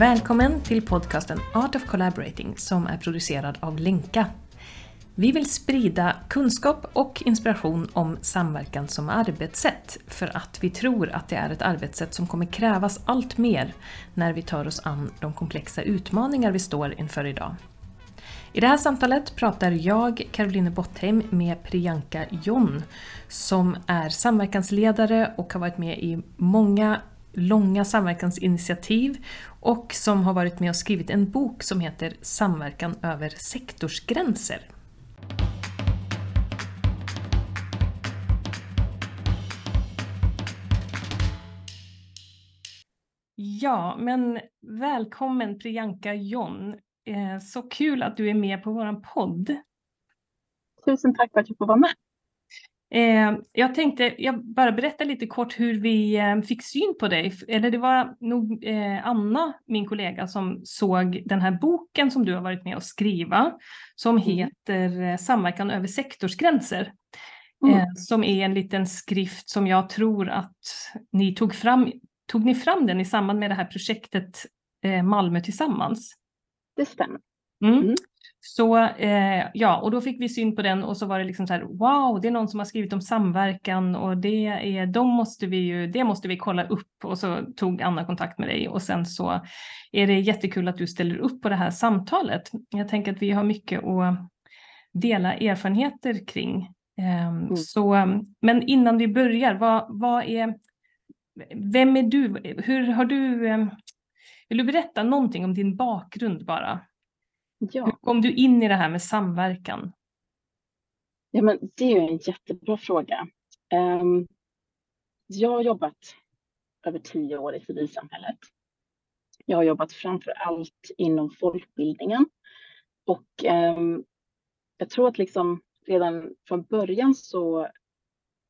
Välkommen till podcasten Art of Collaborating som är producerad av Lenka. Vi vill sprida kunskap och inspiration om samverkan som arbetssätt för att vi tror att det är ett arbetssätt som kommer krävas allt mer när vi tar oss an de komplexa utmaningar vi står inför idag. I det här samtalet pratar jag, Caroline Bottheim, med Priyanka John som är samverkansledare och har varit med i många långa samverkansinitiativ och som har varit med och skrivit en bok som heter Samverkan över sektorsgränser. Ja, men välkommen Priyanka John. Eh, så kul att du är med på vår podd. Tusen tack för att jag får vara med. Eh, jag tänkte jag bara berätta lite kort hur vi eh, fick syn på dig. Eller det var nog eh, Anna, min kollega, som såg den här boken som du har varit med och skriva som mm. heter Samverkan över sektorsgränser. Mm. Som är en liten skrift som jag tror att ni tog fram. Tog ni fram den i samband med det här projektet Malmö tillsammans? Det stämmer. Mm. Så eh, ja, och då fick vi syn på den och så var det liksom så här, wow, det är någon som har skrivit om samverkan och det är, de måste vi ju, det måste vi kolla upp och så tog Anna kontakt med dig och sen så är det jättekul att du ställer upp på det här samtalet. Jag tänker att vi har mycket att dela erfarenheter kring. Eh, mm. Så, men innan vi börjar, vad, vad är, vem är du? Hur har du, eh, vill du berätta någonting om din bakgrund bara? Ja. Hur kom du in i det här med samverkan? Ja, men det är en jättebra fråga. Um, jag har jobbat över tio år i civilsamhället. Jag har jobbat framför allt inom folkbildningen och um, jag tror att liksom redan från början så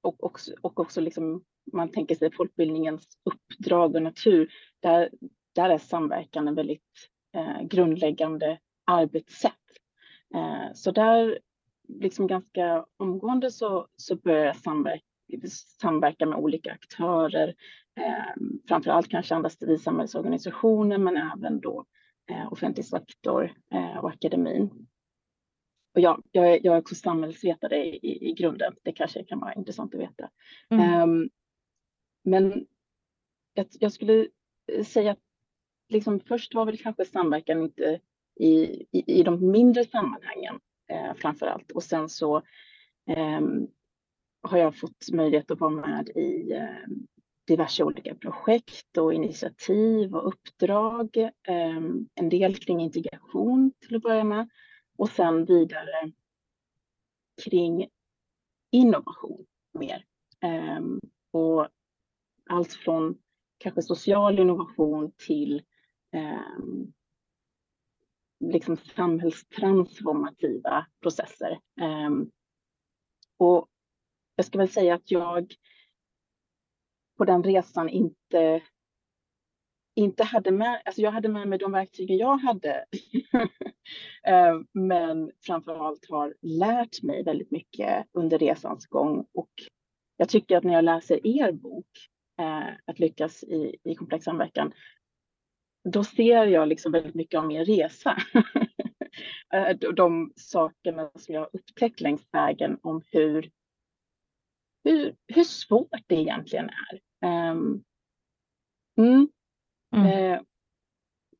och också, och också liksom man tänker sig folkbildningens uppdrag och natur, där, där är samverkan en väldigt eh, grundläggande arbetssätt. Eh, så där, liksom ganska omgående så, så började jag samverka, samverka med olika aktörer, eh, framför allt kanske andra civilsamhällsorganisationer, men även då eh, offentlig sektor och akademin. Och ja, jag, är, jag är också samhällsvetare i, i, grunden. Det kanske kan vara intressant att veta. Mm. Um, men jag, jag, skulle säga att liksom först var väl kanske samverkan inte i, i, i de mindre sammanhangen eh, framför allt. Och sen så eh, har jag fått möjlighet att vara med i eh, diverse olika projekt och initiativ och uppdrag. Eh, en del kring integration till att börja med och sen vidare kring innovation mer. Eh, och allt från kanske social innovation till ehm, liksom samhällstransformativa processer. Ehm, och jag ska väl säga att jag på den resan inte inte hade med, alltså jag hade med mig de verktygen jag hade. Ehm, men framför allt har lärt mig väldigt mycket under resans gång och jag tycker att när jag läser er bok, eh, Att lyckas i, i komplex samverkan, då ser jag liksom väldigt mycket av min resa. Eh, de sakerna som jag upptäckt längs vägen om hur, hur, hur svårt det egentligen är. Um, mm. Mm. Uh,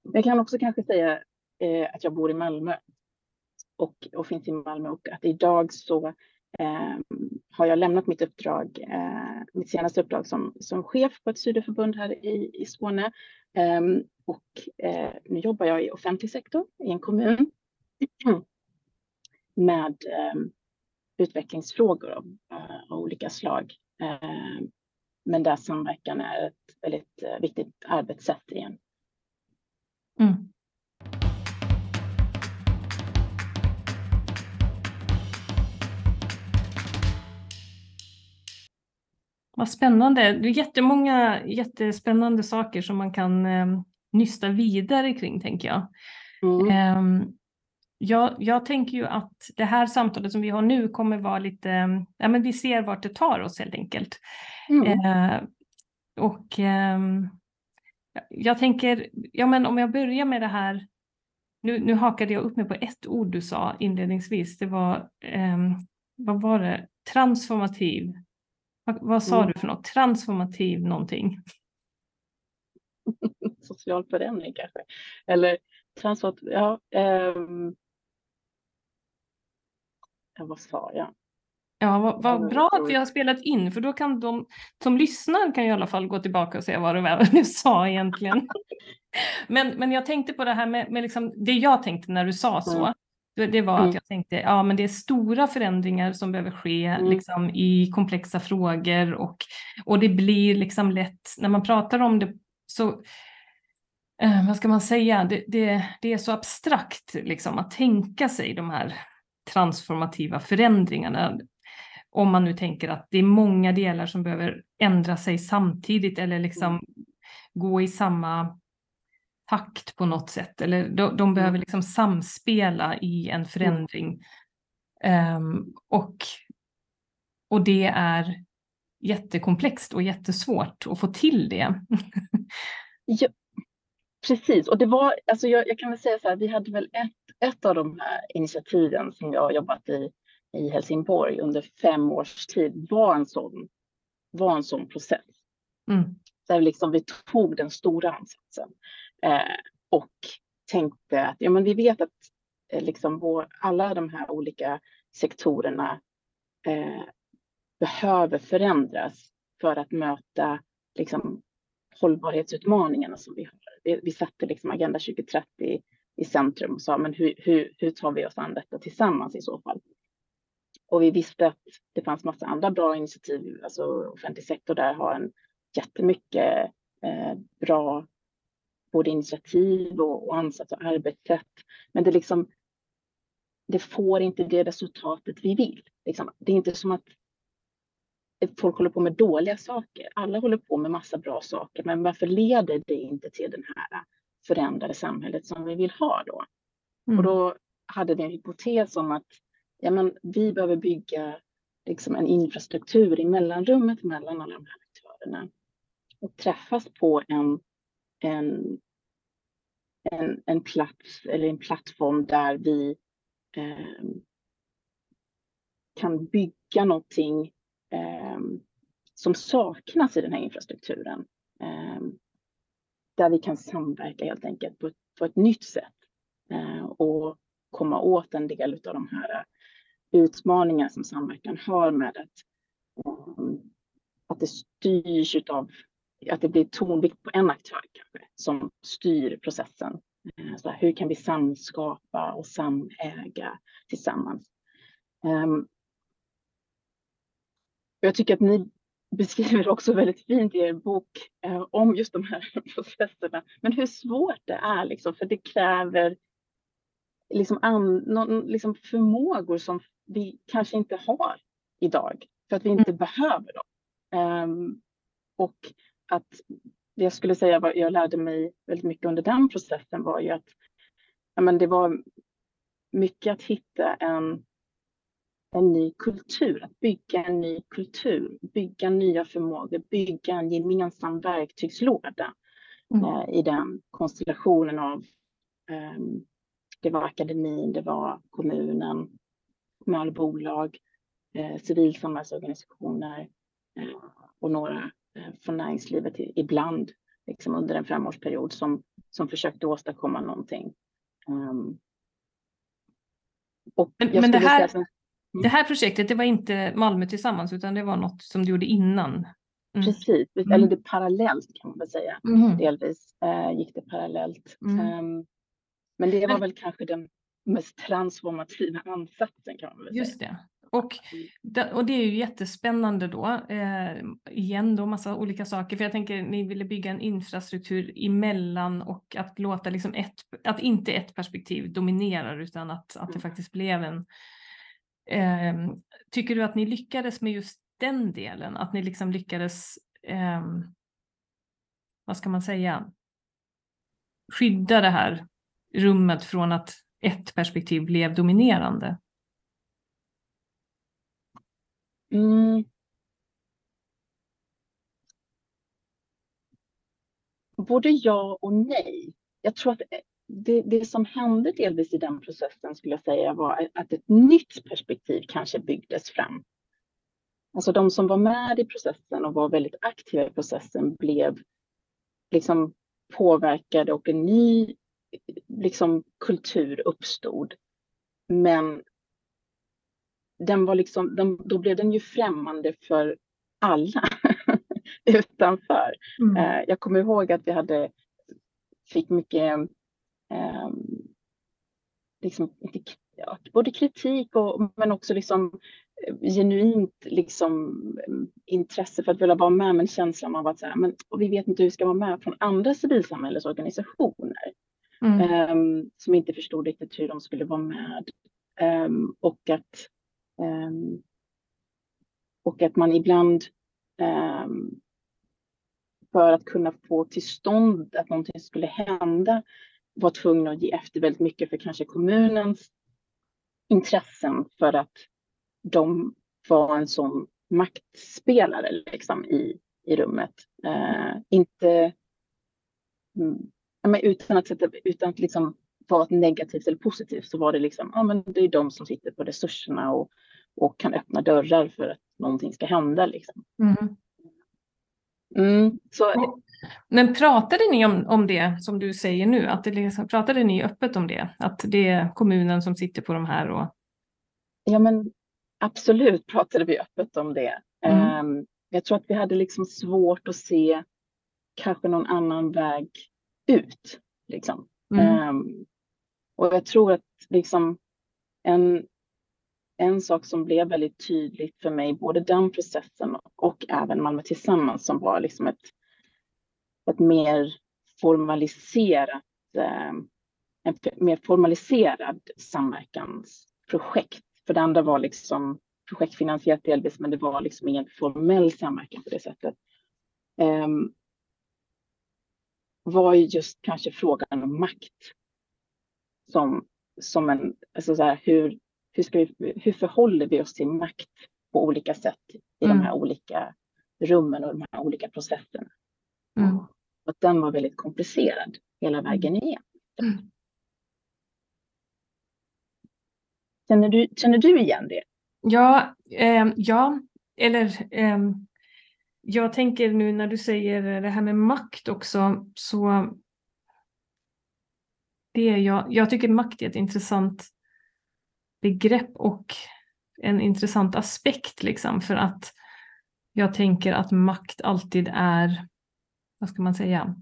jag kan också kanske säga uh, att jag bor i Malmö och, och finns i Malmö och att idag så uh, har jag lämnat mitt uppdrag, mitt senaste uppdrag som, som chef på ett studieförbund här i, i Skåne um, och eh, nu jobbar jag i offentlig sektor i en kommun med eh, utvecklingsfrågor av, eh, av olika slag. Eh, men där samverkan är ett väldigt eh, viktigt arbetssätt igen. Mm. Vad spännande. Det är jättemånga jättespännande saker som man kan eh, nysta vidare kring tänker jag. Mm. Um, jag, jag tänker ju att det här samtalet som vi har nu kommer vara lite, ja men vi ser vart det tar oss helt enkelt. Mm. Uh, och um, Jag tänker, ja men om jag börjar med det här, nu, nu hakade jag upp mig på ett ord du sa inledningsvis, det var, vad var det, transformativ, vad, vad sa mm. du för något, transformativ någonting? Social förändring kanske, eller transformativ, ja, um... ja, vad sa jag? Ja, vad, vad bra att vi har spelat in, för då kan de som lyssnar kan i alla fall gå tillbaka och se vad det var du sa egentligen. men, men jag tänkte på det här med, med liksom, det jag tänkte när du sa så. Mm. Det, det var mm. att jag tänkte, ja men det är stora förändringar som behöver ske mm. liksom, i komplexa frågor och, och det blir liksom lätt, när man pratar om det så eh, vad ska man säga, det, det, det är så abstrakt liksom, att tänka sig de här transformativa förändringarna om man nu tänker att det är många delar som behöver ändra sig samtidigt eller liksom mm. gå i samma takt på något sätt. Eller de, de behöver mm. liksom samspela i en förändring. Um, och, och det är jättekomplext och jättesvårt att få till det. ja, precis, och det var, alltså jag, jag, kan väl säga så här, vi hade väl ett, ett av de här initiativen som jag har jobbat i i Helsingborg under fem års tid var en sån, var en sån process. Mm. Där liksom vi tog den stora ansatsen eh, och tänkte att ja, men vi vet att eh, liksom vår, alla de här olika sektorerna eh, behöver förändras för att möta liksom, hållbarhetsutmaningarna som vi har. Vi, vi satte liksom Agenda 2030 i centrum och sa men hur, hur, hur tar vi oss an detta tillsammans i så fall? Och vi visste att det fanns massa andra bra initiativ. Alltså offentlig sektor där har en jättemycket eh, bra både initiativ och, och ansats och arbetssätt. Men det liksom det får inte det resultatet vi vill. Liksom, det är inte som att folk håller på med dåliga saker. Alla håller på med massa bra saker, men varför leder det inte till det här förändrade samhället som vi vill ha då? Mm. Och då hade vi en hypotes om att ja, men vi behöver bygga liksom en infrastruktur i mellanrummet mellan alla de här aktörerna och träffas på en, en, en, en plats eller en plattform där vi eh, kan bygga någonting Ehm, som saknas i den här infrastrukturen. Eh, där vi kan samverka helt enkelt på ett, på ett nytt sätt eh, och komma åt en del av de här utmaningar som samverkan har med att, ehm, att det styrs av att det blir tonvikt på en aktör kanske, som styr processen. Eh, så här, hur kan vi samskapa och samäga tillsammans? Ehm, jag tycker att ni beskriver också väldigt fint i er bok eh, om just de här processerna, men hur svårt det är, liksom, för det kräver liksom, an, någon, liksom förmågor som vi kanske inte har idag för att vi inte mm. behöver dem. Um, och att det jag skulle säga vad jag lärde mig väldigt mycket under den processen var ju att ja, men det var mycket att hitta en, en ny kultur, att bygga en ny kultur, bygga nya förmågor, bygga en gemensam verktygslåda mm. eh, i den konstellationen av um, det var akademin, det var kommunen, kommunala bolag, eh, civilsamhällsorganisationer eh, och några eh, från näringslivet ibland liksom under en femårsperiod som, som försökte åstadkomma någonting. Um, men, men det, här, mm. Det här projektet, det var inte Malmö tillsammans utan det var något som du gjorde innan? Mm. Precis, mm. eller det parallellt kan man väl säga. Mm. Delvis eh, gick det parallellt. Um, men det var men, väl kanske den mest transformativa ansatsen kan man väl just säga. det. Och, och det är ju jättespännande då, eh, igen då massa olika saker, för jag tänker ni ville bygga en infrastruktur emellan och att låta liksom ett, att inte ett perspektiv dominerar utan att, att det mm. faktiskt blev en... Eh, tycker du att ni lyckades med just den delen, att ni liksom lyckades, eh, vad ska man säga, skydda det här rummet från att ett perspektiv blev dominerande? Mm. både ja och nej. Jag tror att eh, det, det som hände delvis i den processen skulle jag säga var att ett nytt perspektiv kanske byggdes fram. Alltså de som var med i processen och var väldigt aktiva i processen blev liksom påverkade och en ny liksom, kultur uppstod. Men den var liksom, den, då blev den ju främmande för alla utanför. Mm. Eh, jag kommer ihåg att vi hade, fick mycket, eh, liksom, ja, både kritik och, men också liksom eh, genuint liksom, intresse för att vilja vara med, men känslan av att så här, men, vi vet inte hur vi ska vara med från andra civilsamhällesorganisationer mm. um, som inte förstod riktigt hur de skulle vara med. Um, och, att, um, och att man ibland för att kunna få till stånd att någonting skulle hända var tvungen att ge efter väldigt mycket för kanske kommunens intressen för att de var en sån maktspelare liksom, i, i rummet. Uh, inte mm, utan att, sätta, utan att liksom vara negativt eller positivt så var det liksom, ja men det är de som sitter på resurserna och, och kan öppna dörrar för att någonting ska hända. Liksom. Mm. Mm, så... Men pratade ni om, om det som du säger nu? Att det liksom, pratade ni öppet om det? Att det är kommunen som sitter på de här? Och... Ja, men absolut pratade vi öppet om det. Mm. Um, jag tror att vi hade liksom svårt att se kanske någon annan väg ut. Liksom. Mm. Um, och jag tror att liksom en, en sak som blev väldigt tydligt för mig, både den processen och även Malmö Tillsammans, som var liksom ett, ett mer formaliserat, eh, en mer formaliserad samverkansprojekt. För det andra var liksom projektfinansierat delvis, men det var liksom ingen formell samverkan på det sättet. Eh, var ju just kanske frågan om makt. Som, som en, alltså så här, hur, hur, ska vi, hur förhåller vi oss till makt på olika sätt i mm. de här olika rummen och de här olika processerna? Mm. Och den var väldigt komplicerad hela vägen igenom. Mm. Känner, du, känner du igen det? Ja, eh, ja. eller eh, jag tänker nu när du säger det här med makt också, så det är jag, jag tycker makt är ett intressant begrepp och en intressant aspekt liksom för att jag tänker att makt alltid är, vad ska man säga,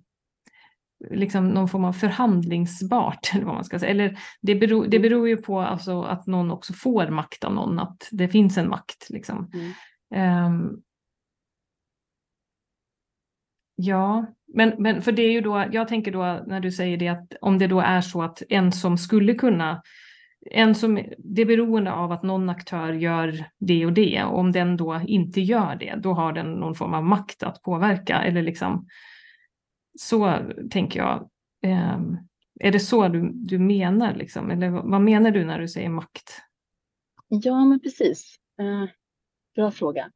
liksom någon form av förhandlingsbart. Eller vad man ska säga. Eller det, beror, det beror ju på alltså att någon också får makt av någon, att det finns en makt. Liksom. Mm. Um, ja, men, men för det är ju då, jag tänker då när du säger det att om det då är så att en som skulle kunna en som, det är beroende av att någon aktör gör det och det och om den då inte gör det, då har den någon form av makt att påverka eller liksom så tänker jag. Eh, är det så du, du menar liksom? Eller vad menar du när du säger makt? Ja, men precis. Eh, bra fråga.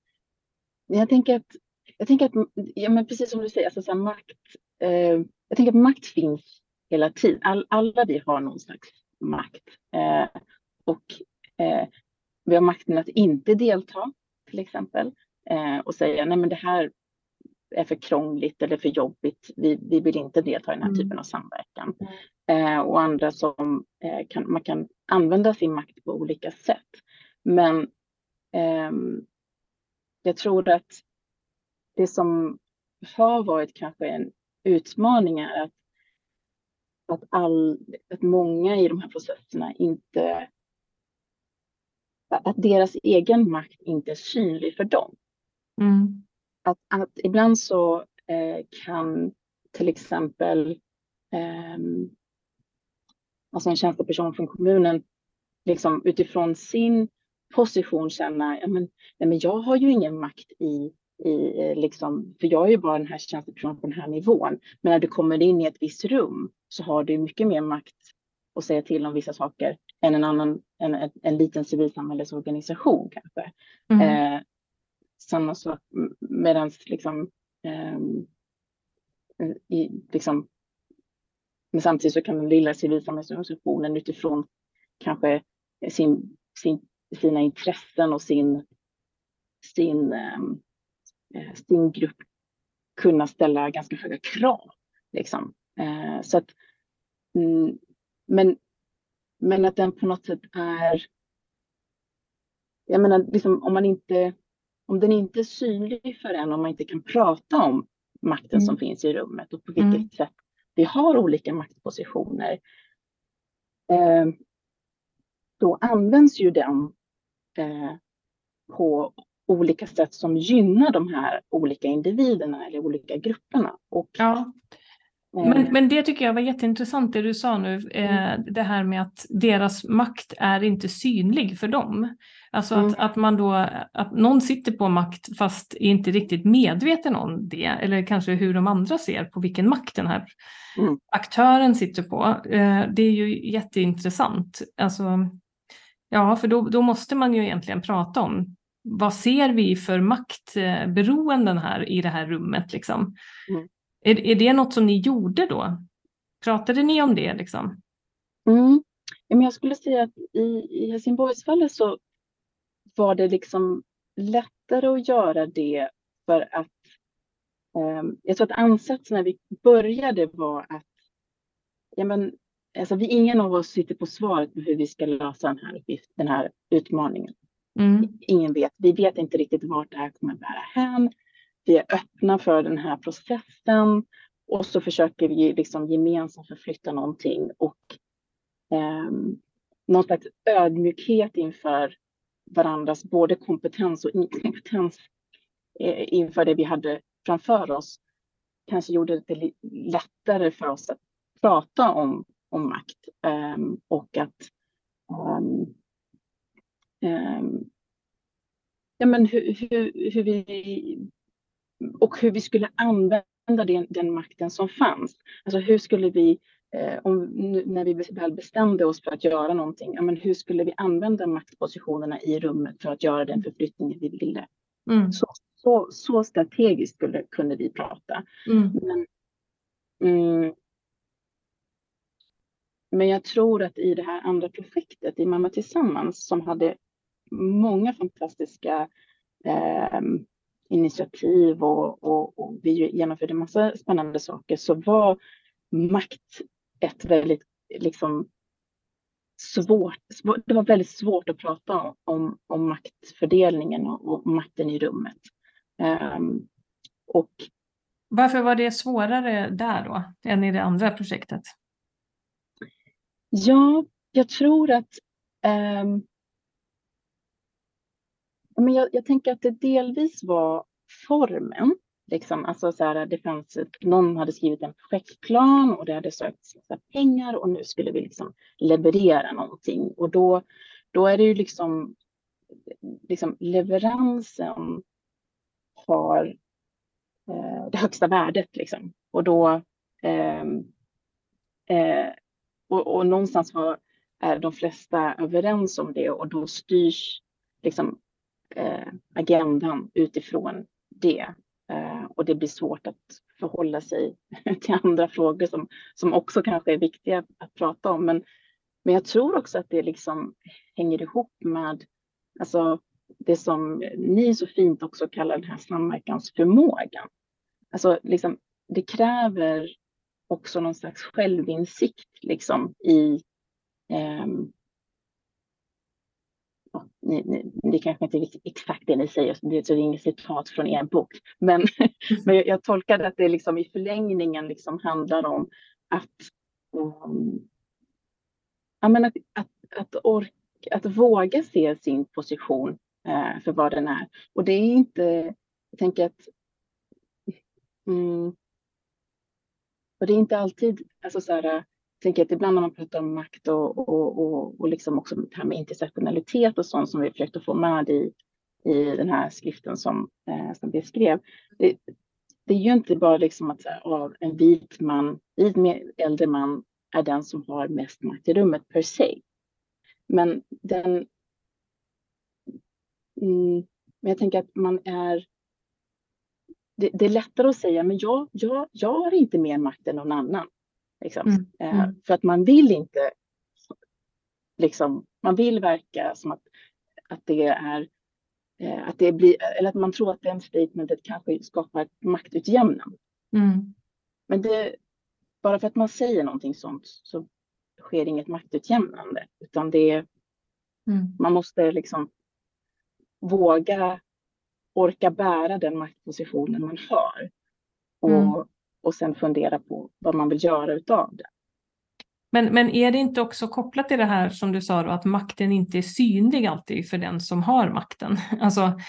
Jag tänker att, jag tänker att ja, men precis som du säger, alltså, så makt, eh, jag tänker att makt finns hela tiden. All, alla vi har någon slags makt. Eh, och eh, vi har makten att inte delta, till exempel, eh, och säga nej men det här är för krångligt eller för jobbigt. Vi, vi vill inte delta i den här mm. typen av samverkan. Eh, och andra som eh, kan, man kan använda sin makt på olika sätt. Men ehm, jag tror att det som har varit kanske en utmaning är att att, all, att många i de här processerna inte... Att deras egen makt inte är synlig för dem. Mm. Att, att ibland så eh, kan till exempel eh, alltså en tjänsteperson från kommunen liksom utifrån sin position känna, ja men, nej men jag har ju ingen makt i i, eh, liksom, för jag är ju bara den här tjänstepersonen på den här nivån. Men när du kommer in i ett visst rum så har du mycket mer makt att säga till om vissa saker än en annan, en, en, en liten civilsamhällesorganisation kanske. Mm. Eh, samma sak medan liksom, eh, i, liksom, men samtidigt så kan den lilla civilsamhällesorganisationen utifrån kanske sin, sin, sina intressen och sin, sin, eh, sin grupp kunna ställa ganska höga krav. Liksom. Eh, så att, mm, men, men att den på något sätt är... Jag menar, liksom, om, man inte, om den inte är synlig för en, om man inte kan prata om makten mm. som finns i rummet och på vilket mm. sätt vi har olika maktpositioner, eh, då används ju den eh, på olika sätt som gynnar de här olika individerna eller olika grupperna. Och, ja. Eh, men, men det tycker jag var jätteintressant det du sa nu, eh, mm. det här med att deras makt är inte synlig för dem. Alltså mm. att, att man då, att någon sitter på makt fast är inte riktigt medveten om det, eller kanske hur de andra ser på vilken makt den här mm. aktören sitter på. Eh, det är ju jätteintressant. Alltså, ja, för då, då måste man ju egentligen prata om vad ser vi för maktberoenden här i det här rummet? Liksom? Mm. Är, är det något som ni gjorde då? Pratade ni om det? Liksom? Mm. Jag skulle säga att i, i Helsingborgsfallet så var det liksom lättare att göra det för att eh, jag tror att ansatsen när vi började var att ja, men, alltså vi, ingen av oss sitter på svaret på hur vi ska lösa den här, den här utmaningen. Mm. Ingen vet. Vi vet inte riktigt vart det här kommer bära hän. Vi är öppna för den här processen och så försöker vi liksom gemensamt förflytta någonting och eh, någon slags ödmjukhet inför varandras både kompetens och inkompetens eh, inför det vi hade framför oss kanske gjorde det lättare för oss att prata om, om makt eh, och att um, ja, men hur, hur, hur, vi och hur vi skulle använda den, den makten som fanns. Alltså hur skulle vi eh, om, när vi väl bestämde oss för att göra någonting, ja, men hur skulle vi använda maktpositionerna i rummet för att göra den förflyttningen vi ville? Mm. Så, så, så, strategiskt skulle, kunde vi prata. Mm. Men, mm, men jag tror att i det här andra projektet, i Mamma Tillsammans, som hade många fantastiska eh, initiativ och, och, och, vi genomförde massa spännande saker, så var makt ett väldigt liksom, svårt, det var väldigt svårt att prata om, om maktfördelningen och, och makten i rummet. Um, och, Varför var det svårare där då än i det andra projektet? Ja, jag tror att um, men jag, jag tänker att det delvis var formen. Liksom, alltså så här, det fanns, någon hade skrivit en projektplan och det hade sökts pengar och nu skulle vi liksom leverera någonting. Och då, då är det ju liksom, liksom leveransen har eh, det högsta värdet. Liksom. Och då eh, eh, och, och någonstans var, är de flesta överens om det och då styrs liksom, Eh, agendan utifrån det. Eh, och det blir svårt att förhålla sig till andra frågor som, som också kanske är viktiga att prata om. Men, men jag tror också att det liksom hänger ihop med alltså, det som ni så fint också kallar den här samverkansförmågan. Alltså, liksom, det kräver också någon slags självinsikt liksom, i eh, ni, ni, det kanske inte är exakt det ni säger, det är inget citat från er bok, men, men jag, jag att det liksom i förlängningen liksom handlar om att, um, ja, men att, att, att, ork, att våga se sin position uh, för vad den är. Och det är inte, jag tänker att um, och det är inte alltid, alltså så här, tänker att ibland när man pratar om makt och, och, och, och liksom också det här med intersektionalitet och sånt som vi försökte få med i, i den här skriften som, eh, som vi skrev. Det, det är ju inte bara liksom att av en vit man, vit äldre man är den som har mest makt i rummet per se. Men den... Mm, men jag tänker att man är... det, det, är lättare att säga, men jag, jag, jag har inte mer makt än någon annan. Liksom. Mm. Eh, mm. För att man vill inte, liksom, man vill verka som att, att det är eh, att det blir, eller att man tror att den statementet kanske skapar ett maktutjämnande. Mm. Men det, bara för att man säger någonting sånt så sker inget maktutjämnande, utan det är, mm. man måste liksom våga orka bära den maktpositionen man har och, mm. Och sen fundera på vad man vill göra utav det. Men, men är det inte också kopplat till det här som du sa då, att makten inte är synlig alltid för den som har makten? Alltså,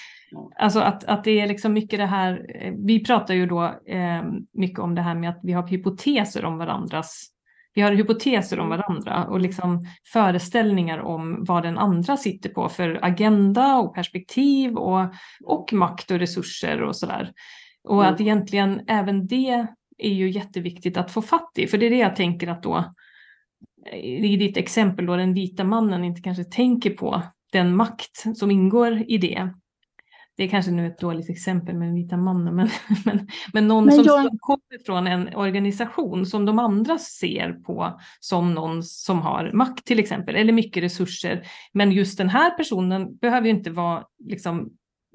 alltså att, att det är liksom mycket det här, eh, vi pratar ju då eh, mycket om det här med att vi har hypoteser om varandras vi har hypoteser om mm. varandra och liksom föreställningar om vad den andra sitter på för agenda och perspektiv och, och makt och resurser och sådär. Och att mm. egentligen även det är ju jätteviktigt att få fatt i, för det är det jag tänker att då i ditt exempel då den vita mannen inte kanske tänker på den makt som ingår i det. Det är kanske nu ett dåligt exempel med den vita mannen, men, men, men någon men jag... som kommer från en organisation som de andra ser på som någon som har makt till exempel, eller mycket resurser. Men just den här personen behöver ju inte vara liksom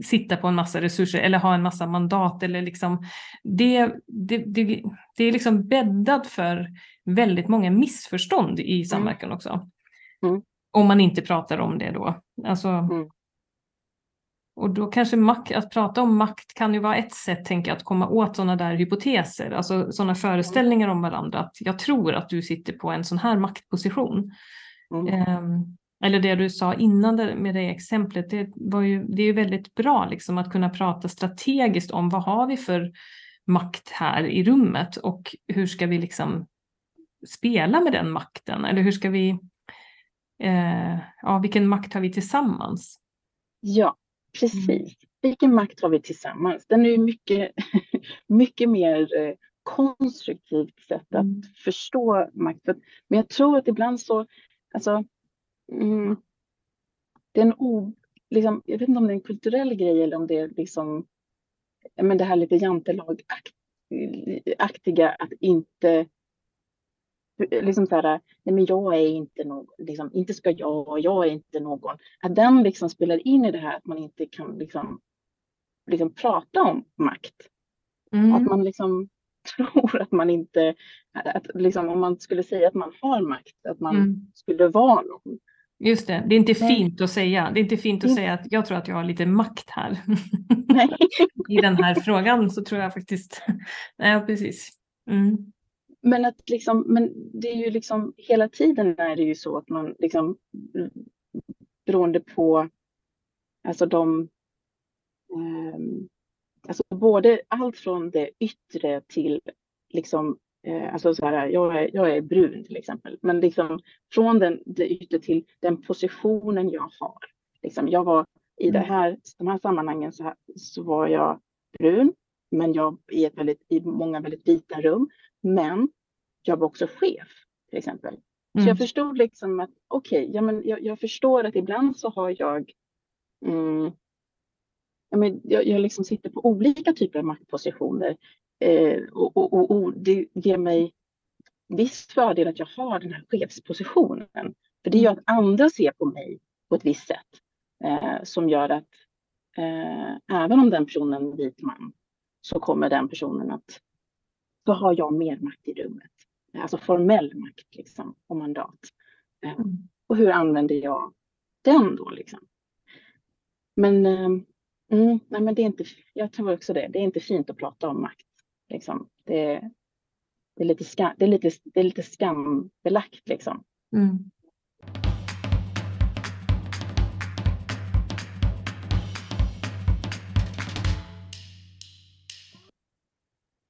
sitta på en massa resurser eller ha en massa mandat eller liksom det, det, det, det är liksom bäddat för väldigt många missförstånd i mm. samverkan mm. också. Mm. Om man inte pratar om det då. Alltså, mm. Och då kanske makt, att prata om makt kan ju vara ett sätt, tänker jag, att komma åt sådana där hypoteser, alltså sådana föreställningar om varandra, att jag tror att du sitter på en sån här maktposition. Um, eller det du sa innan med det exemplet, det, var ju, det är ju väldigt bra liksom, att kunna prata strategiskt om vad har vi för makt här i rummet och hur ska vi liksom spela med den makten? Eller hur ska vi, eh, ja, vilken makt har vi tillsammans? Ja, precis. Mm. Vilken makt har vi tillsammans? Den är ju mycket, mycket mer eh, konstruktivt sätt att mm. förstå makt. Men jag tror att ibland så, alltså, mm, det är en o, liksom, jag vet inte om det är en kulturell grej eller om det är liksom, men det här lite jantelagaktiga att inte liksom så här, nej men jag är inte någon, liksom, inte ska jag, jag är inte någon. Att den liksom spelar in i det här att man inte kan liksom, liksom prata om makt. Mm. Att man liksom tror att man inte, att liksom om man skulle säga att man har makt, att man mm. skulle vara någon. Just det, det är inte fint att säga. Det är inte fint att säga att jag tror att jag har lite makt här. Nej. I den här frågan så tror jag faktiskt, nej precis. Mm. Men, att liksom, men det är ju liksom hela tiden är det ju så att man liksom beroende på alltså de eh, alltså både allt från det yttre till liksom alltså så här, jag är, jag är brun till exempel, men liksom från den, det yttre till den positionen jag har. Liksom, jag var i det mm. här, de här sammanhangen så, här, så var jag brun, men jag i, ett väldigt, i många väldigt vita rum. Men jag var också chef till exempel. Mm. Så jag mm. förstod liksom att okej, okay, ja, men jag, jag, förstår att ibland så har jag mm, jag, jag liksom sitter på olika typer av maktpositioner eh, och, och, och, det ger mig viss fördel att jag har den här chefspositionen. För det gör att andra ser på mig på ett visst sätt eh, som gör att eh, även om den personen är vit man så kommer den personen att så har jag mer makt i rummet alltså formell makt liksom, och mandat. Eh, mm. Och hur använder jag den då liksom? Men, eh, mm, nej, men det är inte, jag tror också det, det är inte fint att prata om makt. Liksom. Det, det, är lite skam, det, är lite, det är lite skambelagt liksom. Mm.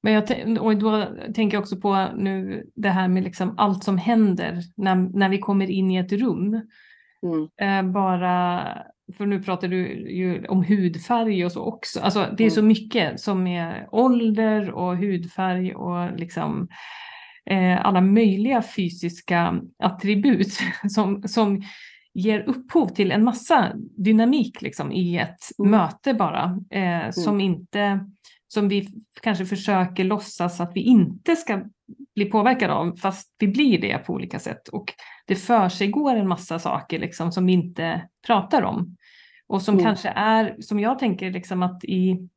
Men jag och då tänker jag också på nu det här med liksom allt som händer när, när vi kommer in i ett rum. Mm. Eh, bara, för nu pratar du ju om hudfärg och så också. Alltså, det är mm. så mycket som är ålder och hudfärg och liksom eh, alla möjliga fysiska attribut som, som ger upphov till en massa dynamik liksom, i ett mm. möte bara. Eh, som inte som vi kanske försöker låtsas att vi inte ska bli påverkade av, fast vi blir det på olika sätt. Och det för sig går en massa saker liksom, som vi inte pratar om. Och som mm. kanske är, som jag tänker liksom att i,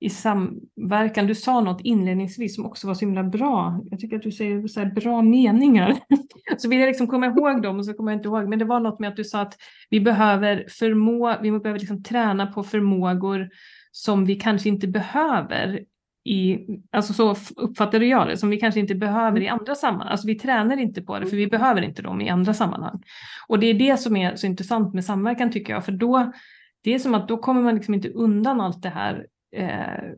i samverkan, du sa något inledningsvis som också var så himla bra. Jag tycker att du säger så bra meningar. så vill jag liksom komma ihåg dem och så kommer jag inte ihåg. Men det var något med att du sa att vi behöver förmå, vi behöver liksom träna på förmågor som vi kanske inte behöver i, alltså så uppfattade jag det, som vi kanske inte behöver i andra sammanhang. Alltså vi tränar inte på det för vi behöver inte dem i andra sammanhang. Och det är det som är så intressant med samverkan tycker jag, för då, det är som att då kommer man liksom inte undan allt det här. Eh,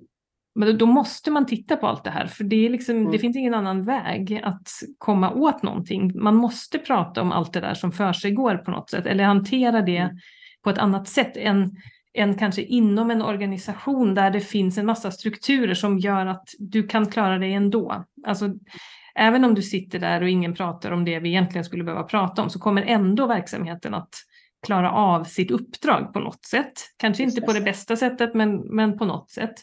men då måste man titta på allt det här, för det, är liksom, mm. det finns ingen annan väg att komma åt någonting. Man måste prata om allt det där som för sig går på något sätt, eller hantera det mm. på ett annat sätt än än kanske inom en organisation där det finns en massa strukturer som gör att du kan klara dig ändå. Alltså, även om du sitter där och ingen pratar om det vi egentligen skulle behöva prata om så kommer ändå verksamheten att klara av sitt uppdrag på något sätt. Kanske inte på det bästa sättet men, men på något sätt.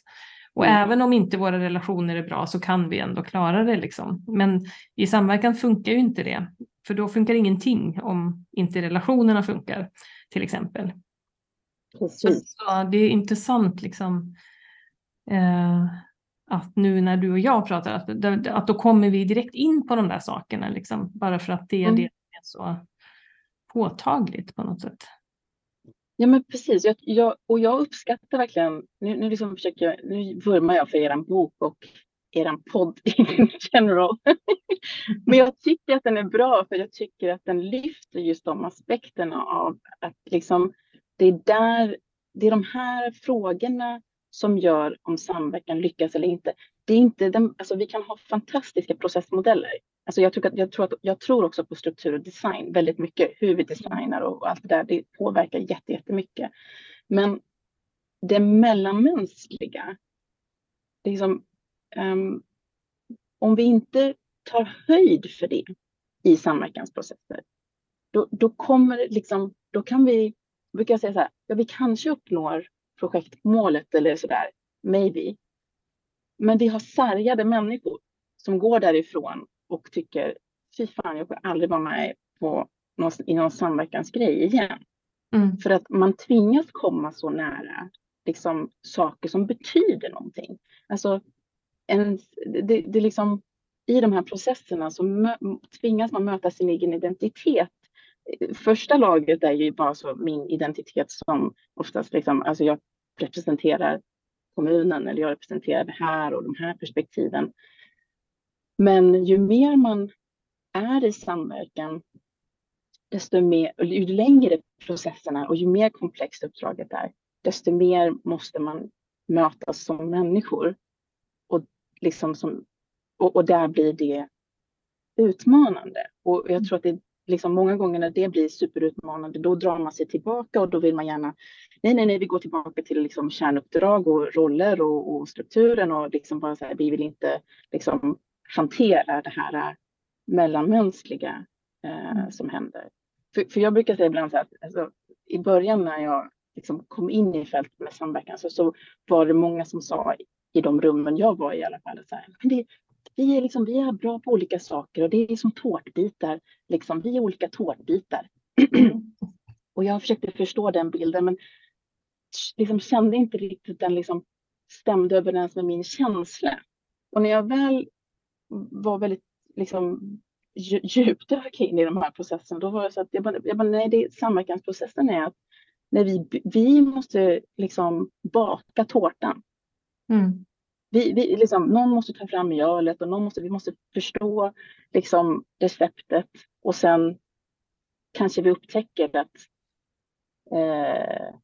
Och mm. även om inte våra relationer är bra så kan vi ändå klara det. Liksom. Men i samverkan funkar ju inte det. För då funkar ingenting om inte relationerna funkar till exempel. Precis. Så det är intressant liksom, eh, att nu när du och jag pratar, att, att då kommer vi direkt in på de där sakerna, liksom, bara för att det är mm. det är så påtagligt på något sätt. Ja men precis, jag, jag, och jag uppskattar verkligen, nu, nu, liksom försöker nu vurmar jag för er bok och er podd in general. men jag tycker att den är bra för jag tycker att den lyfter just de aspekterna av att liksom det är där, det är de här frågorna som gör om samverkan lyckas eller inte. Det är inte den, alltså vi kan ha fantastiska processmodeller. Alltså jag, tror att, jag, tror att, jag tror också på struktur och design väldigt mycket. Hur vi designar och allt det där, det påverkar jättemycket. Men det mellanmänskliga, det är som, um, om vi inte tar höjd för det i samverkansprocesser, då, då kommer liksom, då kan vi brukar jag säga så här, ja, vi kanske uppnår projektmålet eller så där, maybe. Men vi har sargade människor som går därifrån och tycker, fy fan, jag får aldrig vara med på någon, i någon samverkansgrej igen. Mm. För att man tvingas komma så nära liksom, saker som betyder någonting. Alltså, en, det, det liksom, I de här processerna så mö, tvingas man möta sin egen identitet första laget är ju bara så min identitet som oftast liksom, alltså jag representerar kommunen eller jag representerar det här och de här perspektiven. Men ju mer man är i samverkan, desto mer, ju längre processen är och ju mer komplext uppdraget är, desto mer måste man mötas som människor. Och, liksom som, och, och där blir det utmanande. Och jag tror att det liksom många gånger när det blir superutmanande, då drar man sig tillbaka och då vill man gärna, nej, nej, nej, vi går tillbaka till liksom kärnuppdrag och roller och, och strukturen och liksom bara så här, vi vill inte liksom hantera det här mellanmänskliga eh, mm. som händer. För, för jag brukar säga ibland så här, alltså, i början när jag liksom kom in i fältet med samverkan så, så var det många som sa i de rummen jag var i, i alla fall, så här, men det, vi är, liksom, vi är bra på olika saker och det är som tårtbitar. Liksom, vi är olika tårtbitar. och jag försökte förstå den bilden men liksom kände inte riktigt den liksom stämde överens med min känsla. Och när jag väl var väldigt liksom, djupdök in i de här processerna, då var det så att jag bara, jag bara nej, det, samverkansprocessen är att när vi, vi måste liksom baka tårtan. Mm vi, vi, liksom, någon måste ta fram mjölet och någon måste, vi måste förstå liksom, receptet och sen kanske vi upptäcker att eh,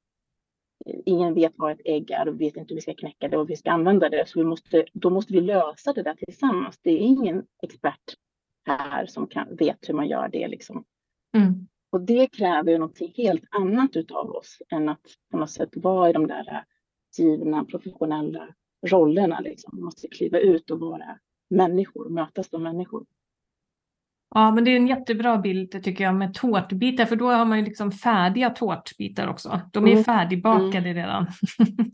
ingen vet vad ett ägg är och vet inte hur vi ska knäcka det och vi ska använda det. Så vi måste, då måste vi lösa det där tillsammans. Det är ingen expert här som kan, vet hur man gör det. Liksom. Mm. Och det kräver ju något helt annat av oss än att på något sätt vara i de där givna professionella rollerna. Liksom. Man måste kliva ut och vara människor, mötas som människor. Ja, men det är en jättebra bild tycker jag med tårtbitar, för då har man ju liksom färdiga tårtbitar också. De är mm. färdigbakade mm. redan.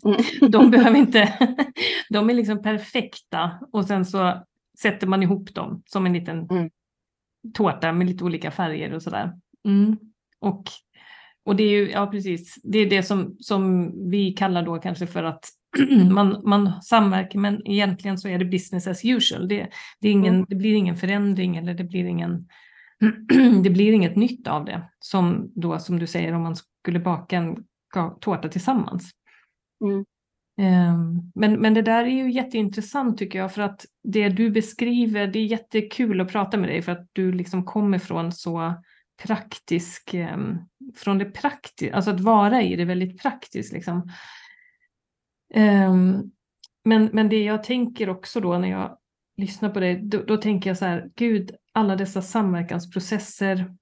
Mm. de behöver inte, de är liksom perfekta och sen så sätter man ihop dem som en liten mm. tårta med lite olika färger och sådär. Mm. Och, och det är ju, ja precis, det är det som, som vi kallar då kanske för att man, man samverkar men egentligen så är det business as usual. Det, det, ingen, mm. det blir ingen förändring eller det blir, ingen, det blir inget nytt av det. Som då som du säger om man skulle baka en tårta tillsammans. Mm. Um, men, men det där är ju jätteintressant tycker jag för att det du beskriver, det är jättekul att prata med dig för att du liksom kommer från så praktisk, um, från det praktiska, alltså att vara i det väldigt praktiskt liksom. Um, men, men det jag tänker också då när jag lyssnar på dig, då, då, tänker jag så här, gud, alla dessa samverkansprocesser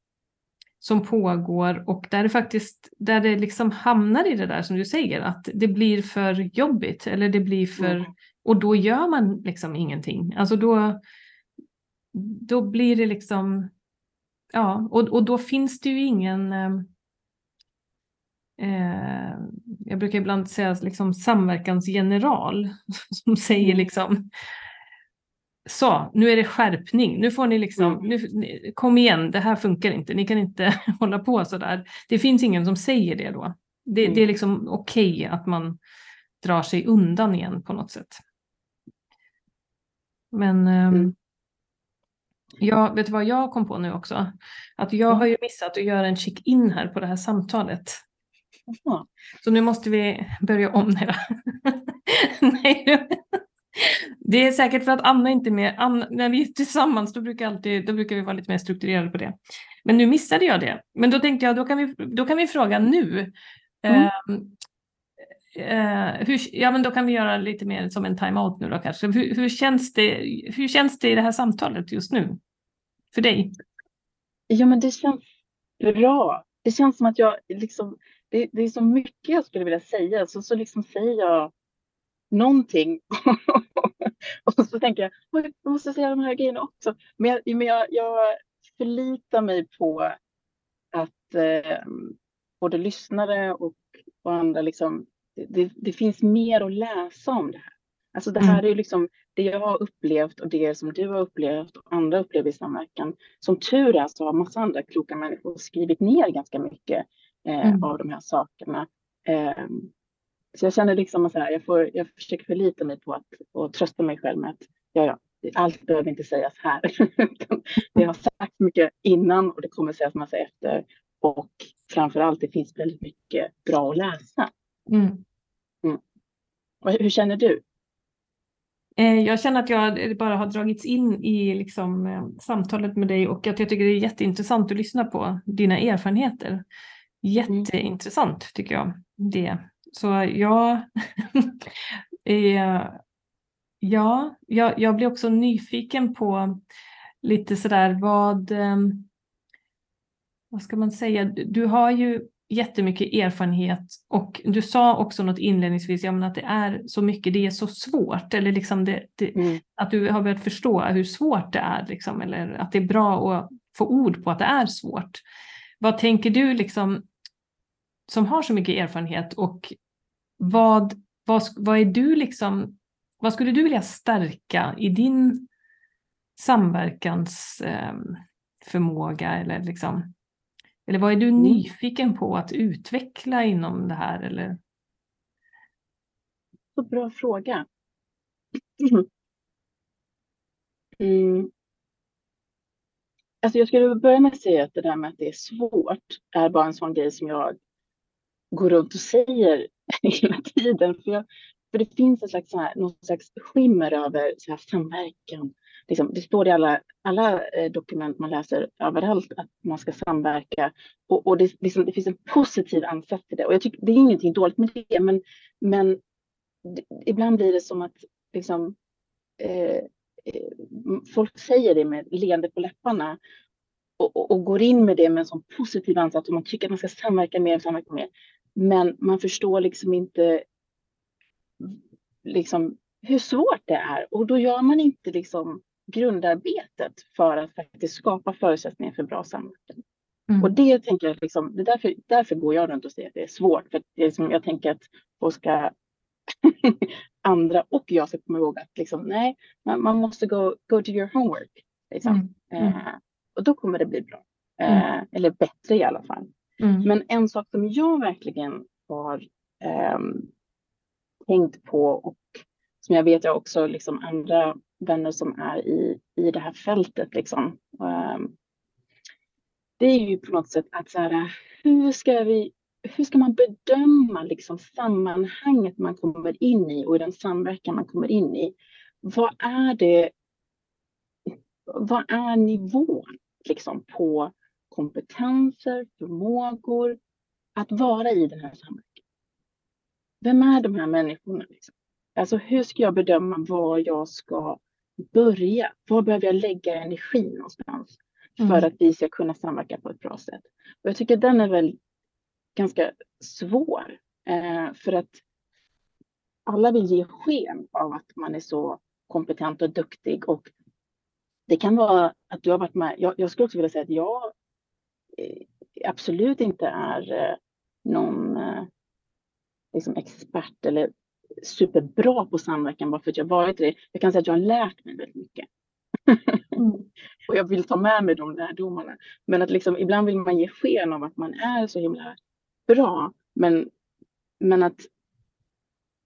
som pågår och där det faktiskt, där det liksom hamnar i det där som du säger, att det blir för jobbigt eller det blir för, mm. och då gör man liksom ingenting. Alltså då, då blir det liksom, ja, och, och då finns det ju ingen, ehm, eh, jag brukar ibland säga liksom samverkansgeneral som säger mm. liksom så, nu är det skärpning, nu får ni liksom, mm. nu, kom igen, det här funkar inte, ni kan inte hålla på så där. Det finns ingen som säger det då. Det, mm. det är liksom okej okay att man drar sig undan igen på något sätt. Men ehm, mm. jag, vet du vad jag kom på nu också? Att jag har ju missat att göra en check-in här på det här samtalet. Aha. Så nu måste vi börja om här. Nej. Det är säkert för att Anna inte är med. Anna, när vi är tillsammans då brukar, alltid, då brukar vi vara lite mer strukturerade på det. Men nu missade jag det. Men då tänkte jag då kan vi, då kan vi fråga nu. Mm. Uh, uh, hur, ja, men då kan vi göra lite mer som en time-out nu då kanske. Hur, hur, känns det, hur känns det i det här samtalet just nu? För dig? Ja, men det känns bra. Det känns som att jag liksom det, det, är så mycket jag skulle vilja säga, så, så liksom säger jag någonting. och så tänker jag, jag måste säga de här grejerna också. Men jag, men jag, jag förlitar mig på att eh, både lyssnare och, och andra, liksom, det, det, finns mer att läsa om det här. Alltså det här mm. är liksom det jag har upplevt och det som du har upplevt och andra upplever i samverkan. Som tur är så har massa andra kloka människor skrivit ner ganska mycket eh, mm. av de här sakerna. Eh, så jag känner liksom att jag, får, jag försöker förlita mig på att och trösta mig själv med att ja, ja, allt behöver inte sägas här. det har sagts mycket innan och det kommer sägas massa efter. Och framför allt, det finns väldigt mycket bra att läsa. Mm. Mm. Hur känner du? Eh, jag känner att jag bara har dragits in i liksom, eh, samtalet med dig och att jag tycker det är jätteintressant att lyssna på dina erfarenheter. Mm. Jätteintressant tycker jag det. Så jag, ja, jag, jag blir också nyfiken på lite sådär vad, ehm, vad ska man säga, du har ju jättemycket erfarenhet och du sa också något inledningsvis, ja, men att det är så mycket, det är så svårt, eller liksom det, det, mm. att du har börjat förstå hur svårt det är, liksom, eller att det är bra att få ord på att det är svårt. Vad tänker du liksom som har så mycket erfarenhet och vad, vad, vad är du liksom, vad skulle du vilja stärka i din samverkansförmåga eller liksom, eller vad är du mm. nyfiken på att utveckla inom det här eller? Så bra fråga. Mm. Alltså jag skulle börja med att säga att det där med att det är svårt är bara en sån grej som jag går runt och säger hela tiden. För, jag, för det finns en slags, så här, någon slags skimmer över så här, samverkan. Liksom, det står i alla, alla eh, dokument man läser överallt att man ska samverka. Och, och det, liksom, det finns en positiv ansats till det. Och jag tycker det är ingenting dåligt med det, men, men det, ibland blir det som att liksom, eh, eh folk säger det med leende på läpparna och, och, och, går in med det med en sån positiv ansats och man tycker att man ska samverka mer och samverka mer. Men man förstår liksom inte liksom hur svårt det är och då gör man inte liksom grundarbetet för att faktiskt skapa förutsättningar för bra samverkan. Mm. Och det tänker jag liksom, det är därför, därför går jag runt och säger att det är svårt. För det är som jag tänker att folk ska, andra och jag ska komma ihåg att liksom, nej, man, man måste go, go to your homework. Liksom. Mm. Mm. Eh, och då kommer det bli bra. Eh, mm. eller bättre i alla fall. Mm. Men en sak som jag verkligen har eh, tänkt på och som jag vet jag också liksom andra vänner som är i, i det här fältet. Liksom. Eh, det är ju på något sätt att så här, hur ska vi hur ska man bedöma liksom sammanhanget man kommer in i och den samverkan man kommer in i? Vad är det? Vad är nivån liksom på kompetenser, förmågor att vara i den här samverkan? Vem är de här människorna? Liksom? Alltså hur ska jag bedöma var jag ska börja? Var behöver jag lägga energi någonstans för mm. att vi ska kunna samverka på ett bra sätt? Och jag tycker den är väl ganska svår eh, för att alla vill ge sken av att man är så kompetent och duktig och det kan vara att du har varit med. Jag, jag skulle också vilja säga att jag absolut inte är eh, någon eh, liksom expert eller superbra på samverkan bara för att jag varit det. Jag kan säga att jag har lärt mig väldigt mycket. Mm. och jag vill ta med mig de lärdomarna. Men att liksom, ibland vill man ge sken av att man är så himla bra. Men, men att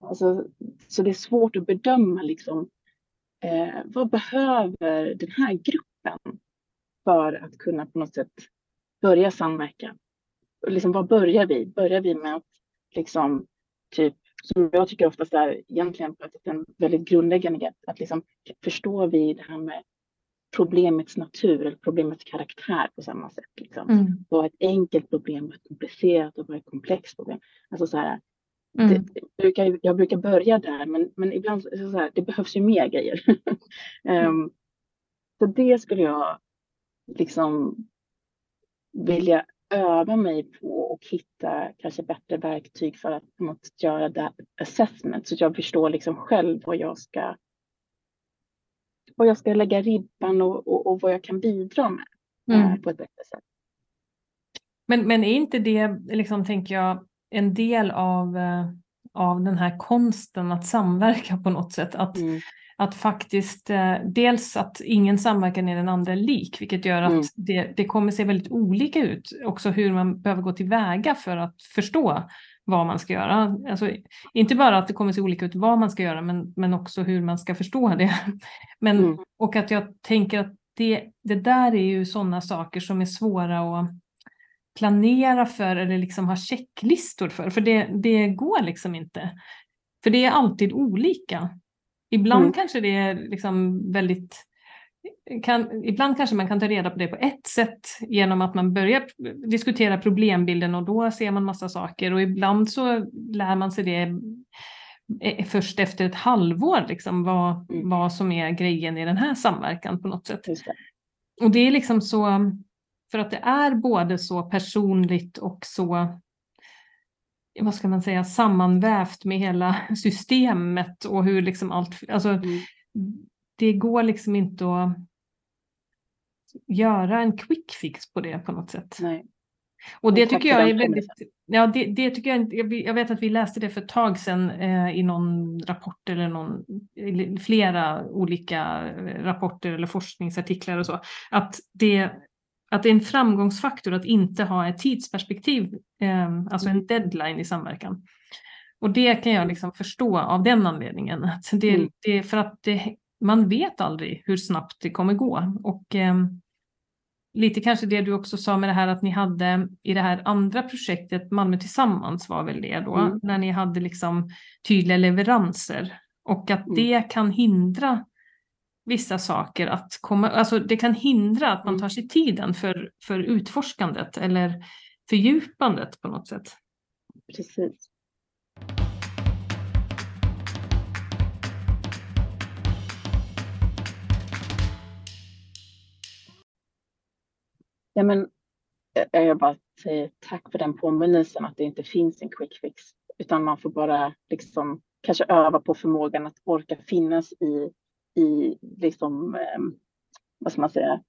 alltså, så det är svårt att bedöma liksom, eh, vad behöver den här gruppen för att kunna på något sätt börja samverka? Liksom, var börjar vi? Börjar vi med att liksom, typ som jag tycker oftast är egentligen en väldigt grundläggande grej, att liksom förstår vi det här med problemets natur eller problemets karaktär på samma sätt. Liksom. Mm. Vad är ett enkelt problem, vad är ett komplicerat och vad är ett komplext problem? Alltså så här, mm. det, det brukar, jag brukar börja där, men, men ibland så här, det behövs ju mer grejer. um, så det skulle jag liksom vilja öva mig på och hitta kanske bättre verktyg för att något, göra det assessment så att jag förstår liksom själv vad jag ska vad jag ska lägga ribban och, och, och vad jag kan bidra med eh, mm. på ett bättre sätt. Men, men är inte det, liksom, tänker jag, en del av, eh, av den här konsten att samverka på något sätt? Att, mm. Att faktiskt, eh, dels att ingen samverkan är den andra lik, vilket gör att mm. det, det kommer se väldigt olika ut, också hur man behöver gå tillväga för att förstå vad man ska göra. Alltså, inte bara att det kommer se olika ut vad man ska göra, men, men också hur man ska förstå det. Men, mm. Och att jag tänker att det, det där är ju sådana saker som är svåra att planera för eller liksom ha checklistor för, för det, det går liksom inte. För det är alltid olika. Ibland mm. kanske det är liksom väldigt kan, ibland kanske man kan ta reda på det på ett sätt genom att man börjar diskutera problembilden och då ser man massa saker och ibland så lär man sig det eh, först efter ett halvår, liksom, vad, mm. vad som är grejen i den här samverkan på något sätt. Det. Och det är liksom så, för att det är både så personligt och så vad ska man säga, sammanvävt med hela systemet och hur liksom allt, alltså mm det går liksom inte att göra en quick fix på det på något sätt. Nej. Och det tycker jag är väldigt, ja det, det, tycker jag jag vet att vi läste det för ett tag sedan eh, i någon rapport eller någon, flera olika rapporter eller forskningsartiklar och så, att det, att det är en framgångsfaktor att inte ha ett tidsperspektiv, eh, alltså en deadline i samverkan. Och det kan jag liksom förstå av den anledningen. Att det, mm. det, för att det, man vet aldrig hur snabbt det kommer gå. Och eh, lite kanske det du också sa med det här att ni hade i det här andra projektet, Malmö tillsammans var väl det då, mm. när ni hade liksom tydliga leveranser och att mm. det kan hindra vissa saker att komma, alltså det kan hindra att man mm. tar sig tiden för, för utforskandet eller fördjupandet på något sätt. Precis. Ja, men eh, jag bara säger tack för den påminnelsen att det inte finns en quick fix, utan man får bara liksom kanske öva på förmågan att orka finnas i i liksom, eh, vad ska man säga,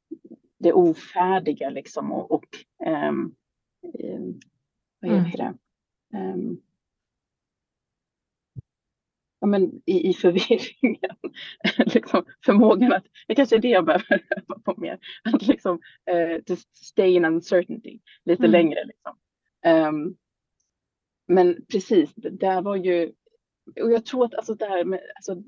det ofärdiga liksom och, och eh, vad heter mm. det? Um, ja, men i, i förvirringen. liksom, förmågan att, det kanske är det jag behöver öva på mer, att liksom uh, just stay in uncertainty lite mm. längre. Liksom. Um, men precis, det där var ju, och jag tror att alltså där med, alltså,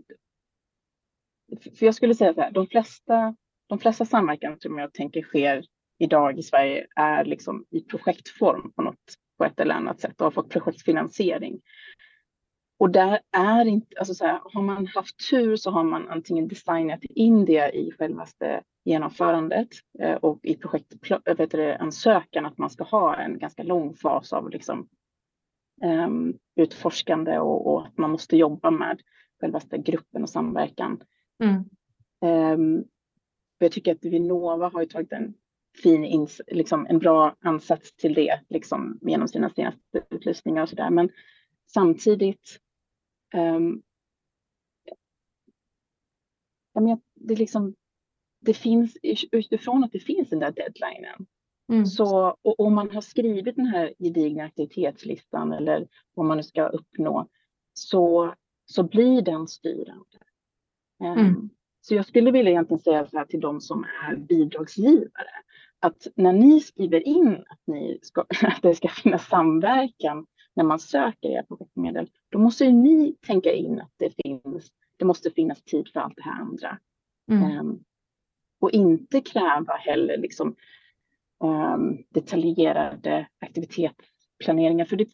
för jag skulle säga så här, de flesta, de flesta samverkan som jag tänker sker idag i Sverige är liksom i projektform på något på ett eller annat sätt och har fått projektfinansiering. Och där är inte, alltså så här, har man haft tur så har man antingen designat in det i självaste genomförandet eh, och i projektansökan att man ska ha en ganska lång fas av liksom, um, utforskande och, och, att man måste jobba med självaste gruppen och samverkan. Mm. Um, jag tycker att Vinnova har tagit en fin, ins, liksom en bra ansats till det liksom, genom sina senaste utlysningar och så där. Men samtidigt um, ja, men det, liksom, det finns utifrån att det finns den där deadlinen. Mm. Så och om man har skrivit den här gedigna aktivitetslistan eller vad man nu ska uppnå så, så blir den styrande. Mm. Så jag skulle vilja egentligen säga så här till de som är bidragsgivare att när ni skriver in att, ni ska, att det ska finnas samverkan när man söker era projektmedel, då måste ni tänka in att det finns, det måste finnas tid för allt det här andra. Mm. Um, och inte kräva heller liksom, um, detaljerade aktivitetsplaneringar. För det,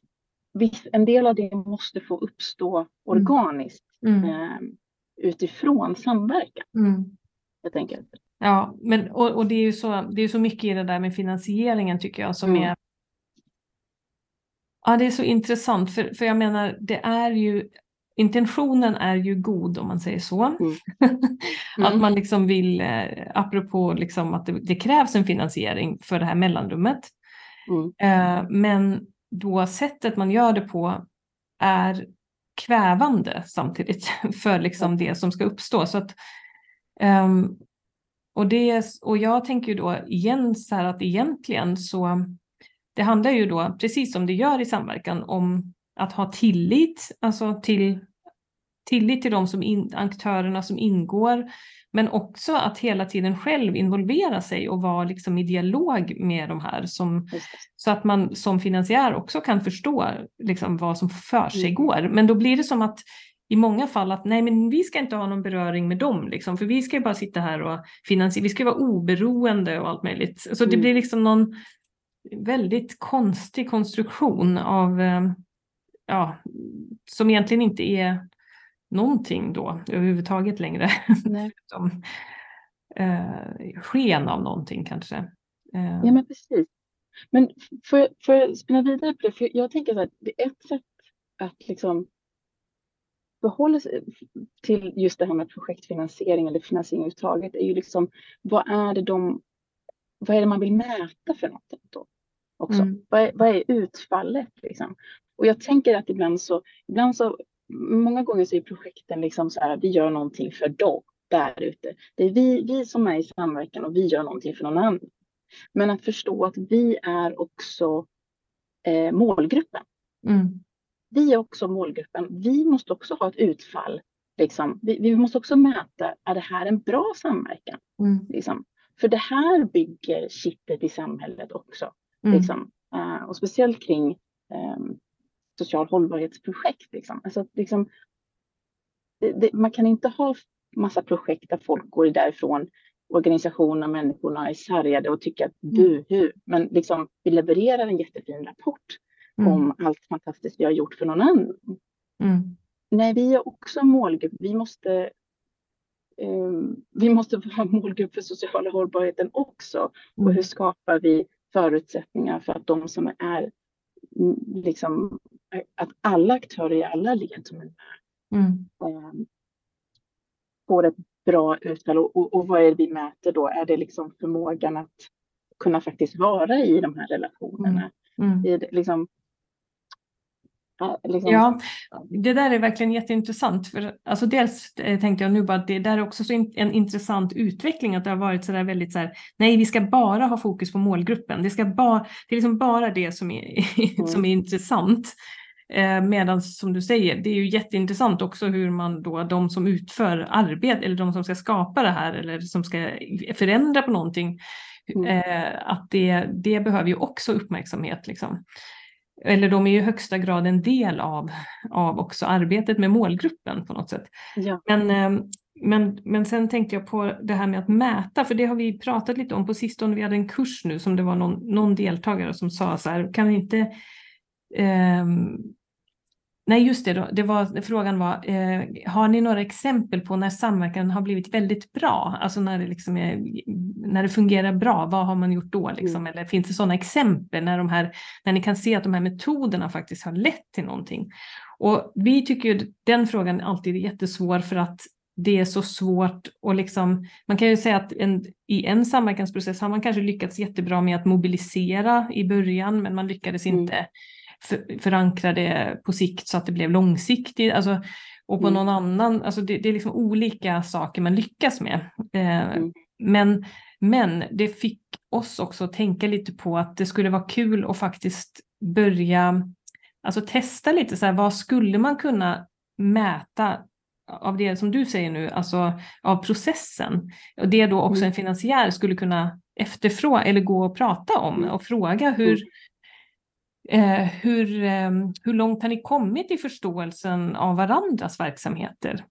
en del av det måste få uppstå mm. organiskt mm. um, utifrån samverkan. Mm. Jag tänker. Ja, men, och, och, det är ju så, det är så mycket i det där med finansieringen tycker jag som mm. är Ja, det är så intressant, för, för jag menar, det är ju intentionen är ju god om man säger så. Mm. att mm. man liksom vill, eh, apropå liksom att det, det, krävs en finansiering för det här mellanrummet. Mm. Eh, men då sättet man gör det på är kvävande samtidigt för liksom det som ska uppstå. Så att, um, och, det, och jag tänker ju då igen så här att egentligen så det handlar ju då, precis som det gör i samverkan, om att ha tillit, alltså till tillit till de som in, aktörerna som ingår, men också att hela tiden själv involvera sig och vara liksom i dialog med de här, som, så att man som finansiär också kan förstå liksom vad som för sig mm. går. Men då blir det som att i många fall att nej men vi ska inte ha någon beröring med dem, liksom, för vi ska ju bara sitta här och finansiera, vi ska vara oberoende och allt möjligt. Så mm. det blir liksom någon väldigt konstig konstruktion av, eh, ja, som egentligen inte är någonting då överhuvudtaget längre. Som, eh, sken av någonting kanske. Eh. Ja men precis. Men för, för att spinna vidare på det, för jag tänker att det är ett sätt att liksom förhålla sig till just det här med projektfinansiering eller finansiering överhuvudtaget är ju liksom vad är det de vad är det man vill mäta för något då? Också. Mm. Vad, är, vad är utfallet liksom? Och jag tänker att ibland så, ibland så många gånger så är projekten liksom så här, vi gör någonting för dem där ute. Det är vi, vi som är i samverkan och vi gör någonting för någon annan. Men att förstå att vi är också eh, målgruppen. Mm. Vi är också målgruppen. Vi måste också ha ett utfall. Liksom. Vi, vi måste också mäta, är det här en bra samverkan? Mm. Liksom. För det här bygger kittet i samhället också. Mm. Liksom. Uh, och speciellt kring um, social hållbarhetsprojekt. Liksom. Alltså, liksom, det, det, man kan inte ha massa projekt där folk går därifrån, organisationerna, människorna är sargade och tycker att du, mm. hur. Men liksom, vi levererar en jättefin rapport mm. om allt fantastiskt vi har gjort för någon annan. Mm. Nej, vi är också en målgrupp. Vi måste um, vi måste vara målgrupp för sociala hållbarheten också. Och mm. hur skapar vi förutsättningar för att de som är liksom att alla aktörer i alla led som är med mm. eh, får ett bra utfall. Och, och, och, vad är det vi mäter då? Är det liksom förmågan att kunna faktiskt vara i de här relationerna? Mm. Mm. I, liksom, Liksom. Ja, det där är verkligen jätteintressant. För, alltså dels eh, tänkte jag nu bara att det där är också en intressant utveckling, att det har varit så där väldigt så här, nej vi ska bara ha fokus på målgruppen. Det, ska ba, det är liksom bara det som är, mm. som är intressant. Eh, Medan som du säger, det är ju jätteintressant också hur man då, de som utför arbete eller de som ska skapa det här eller som ska förändra på någonting, mm. eh, att det, det behöver ju också uppmärksamhet. Liksom eller de är ju i högsta grad en del av, av också arbetet med målgruppen på något sätt. Ja. Men, eh, men, men sen tänkte jag på det här med att mäta, för det har vi pratat lite om på sistone. Vi hade en kurs nu som det var någon, någon deltagare som sa så här, kan vi inte eh, Nej, just det, det var, frågan var, eh, har ni några exempel på när samverkan har blivit väldigt bra? Alltså när det, liksom är, när det fungerar bra, vad har man gjort då? Liksom? Mm. Eller finns det sådana exempel när, de här, när ni kan se att de här metoderna faktiskt har lett till någonting? Och vi tycker ju den frågan alltid är jättesvår för att det är så svårt och liksom, man kan ju säga att en, i en samverkansprocess har man kanske lyckats jättebra med att mobilisera i början, men man lyckades mm. inte för, förankra det på sikt så att det blev långsiktigt. Alltså, och på mm. någon annan, alltså det, det, är liksom olika saker man lyckas med. Eh, mm. men, men det fick oss också att tänka lite på att det skulle vara kul att faktiskt börja alltså testa lite, så här, vad skulle man kunna mäta av det som du säger nu, alltså av processen. Och det då också mm. en finansiär skulle kunna efterfråga eller gå och prata om och fråga hur, mm. Eh, hur, eh, hur långt har ni kommit i förståelsen av varandras verksamheter?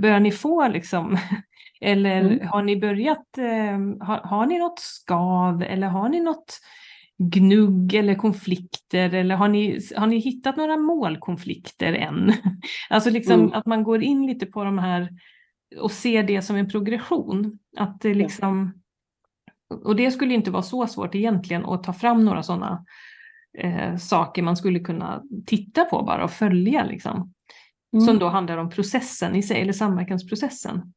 Börjar ni få liksom, eller mm. har ni börjat, eh, har, har, ni något skav eller har ni något gnugg eller konflikter eller har ni, har ni hittat några målkonflikter än? Alltså liksom mm. att man går in lite på de här och ser det som en progression. Att det liksom, och det skulle inte vara så svårt egentligen att ta fram några sådana eh, saker man skulle kunna titta på bara och följa. Liksom. Mm. Som då handlar om processen i sig, eller samverkansprocessen.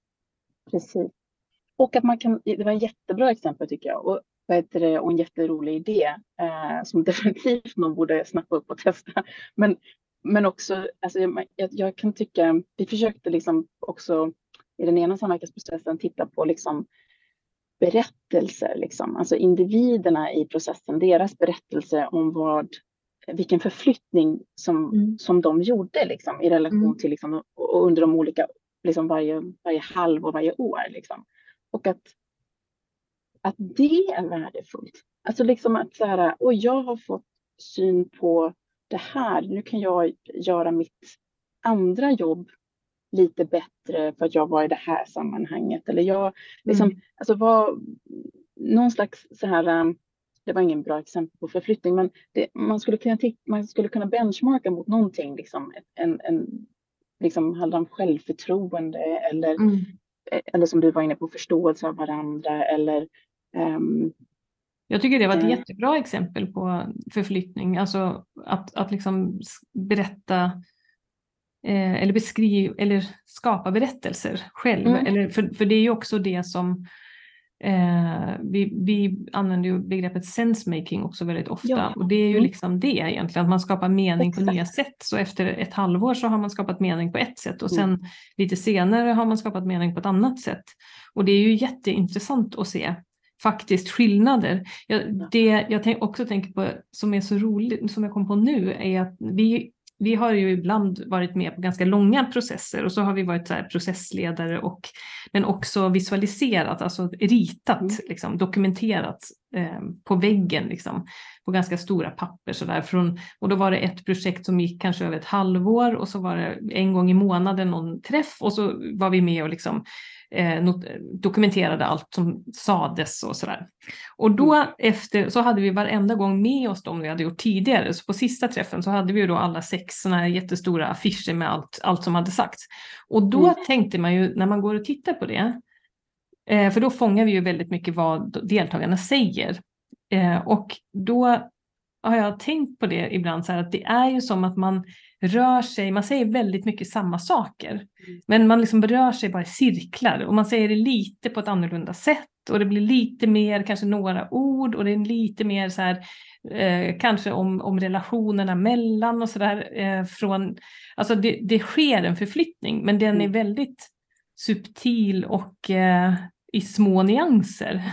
Precis. Och att man kan, det var ett jättebra exempel tycker jag. Och, vad heter det, och en jätterolig idé eh, som definitivt någon borde snappa upp och testa. Men, men också, alltså, jag, jag kan tycka, vi försökte liksom också i den ena samverkansprocessen titta på liksom berättelser, liksom. alltså individerna i processen, deras berättelse om vad, vilken förflyttning som, mm. som de gjorde liksom, i relation mm. till liksom, och under de olika, liksom varje, varje halv och varje år. Liksom. Och att, att det är värdefullt. Alltså liksom att så här, och jag har fått syn på det här, nu kan jag göra mitt andra jobb lite bättre för att jag var i det här sammanhanget. Eller jag, liksom, mm. alltså var, någon slags så här, um, det var ingen bra exempel på förflyttning, men det, man, skulle kunna man skulle kunna benchmarka mot någonting, liksom, en, en, liksom handlar om självförtroende eller, mm. Eh, eller som du var inne på, förståelse av varandra eller um, jag tycker det var ett äh, jättebra exempel på förflyttning, alltså att, att liksom berätta eh, eller beskriva eller skapa berättelser själv. Mm. Eller, för, för det är ju också det som eh, vi, vi använder ju begreppet sensemaking också väldigt ofta ja. och det är ju mm. liksom det egentligen, att man skapar mening Exakt. på nya sätt. Så efter ett halvår så har man skapat mening på ett sätt och mm. sen lite senare har man skapat mening på ett annat sätt. Och det är ju jätteintressant att se faktiskt skillnader. Jag, det jag också tänker på som är så roligt, som jag kom på nu, är att vi vi har ju ibland varit med på ganska långa processer och så har vi varit så processledare och men också visualiserat, alltså ritat, mm. liksom, dokumenterat eh, på väggen liksom, på ganska stora papper. Så där. Från, och då var det ett projekt som gick kanske över ett halvår och så var det en gång i månaden någon träff och så var vi med och liksom eh, dokumenterade allt som sades och sådär. Och då mm. efter så hade vi varenda gång med oss de vi hade gjort tidigare. Så på sista träffen så hade vi ju då alla sex sådana här jättestora affischer med allt, allt som hade sagts. Och då mm. tänkte man ju när man går och tittar på det, eh, för då fångar vi ju väldigt mycket vad deltagarna säger. Eh, och då har jag tänkt på det ibland så här att det är ju som att man rör sig, man säger väldigt mycket samma saker. Mm. Men man liksom rör sig bara i cirklar och man säger det lite på ett annorlunda sätt och det blir lite mer, kanske några ord och det är lite mer så här, eh, kanske om, om relationerna mellan och sådär. Eh, alltså det, det sker en förflyttning men den är mm. väldigt subtil och eh, i små nyanser.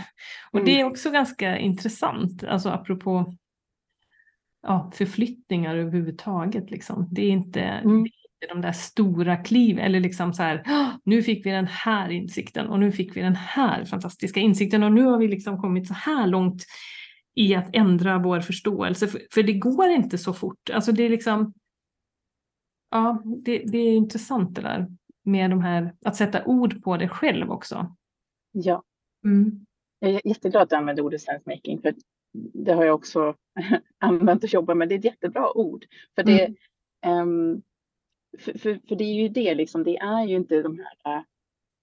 Och mm. det är också ganska intressant, alltså apropå ja, förflyttningar överhuvudtaget. Liksom. Det är inte, mm. det är inte de där stora kliv eller liksom så här, nu fick vi den här insikten och nu fick vi den här fantastiska insikten och nu har vi liksom kommit så här långt i att ändra vår förståelse. För, för det går inte så fort. Alltså det är liksom, ja, det, det är intressant det där med de här, att sätta ord på det själv också. Ja. Mm. Jag är jätteglad att du använder ordet sensemaking för det har jag också använt och jobbat med. Det är ett jättebra ord. För det, mm. um, för, för, för, det är ju det, liksom, det är ju inte de här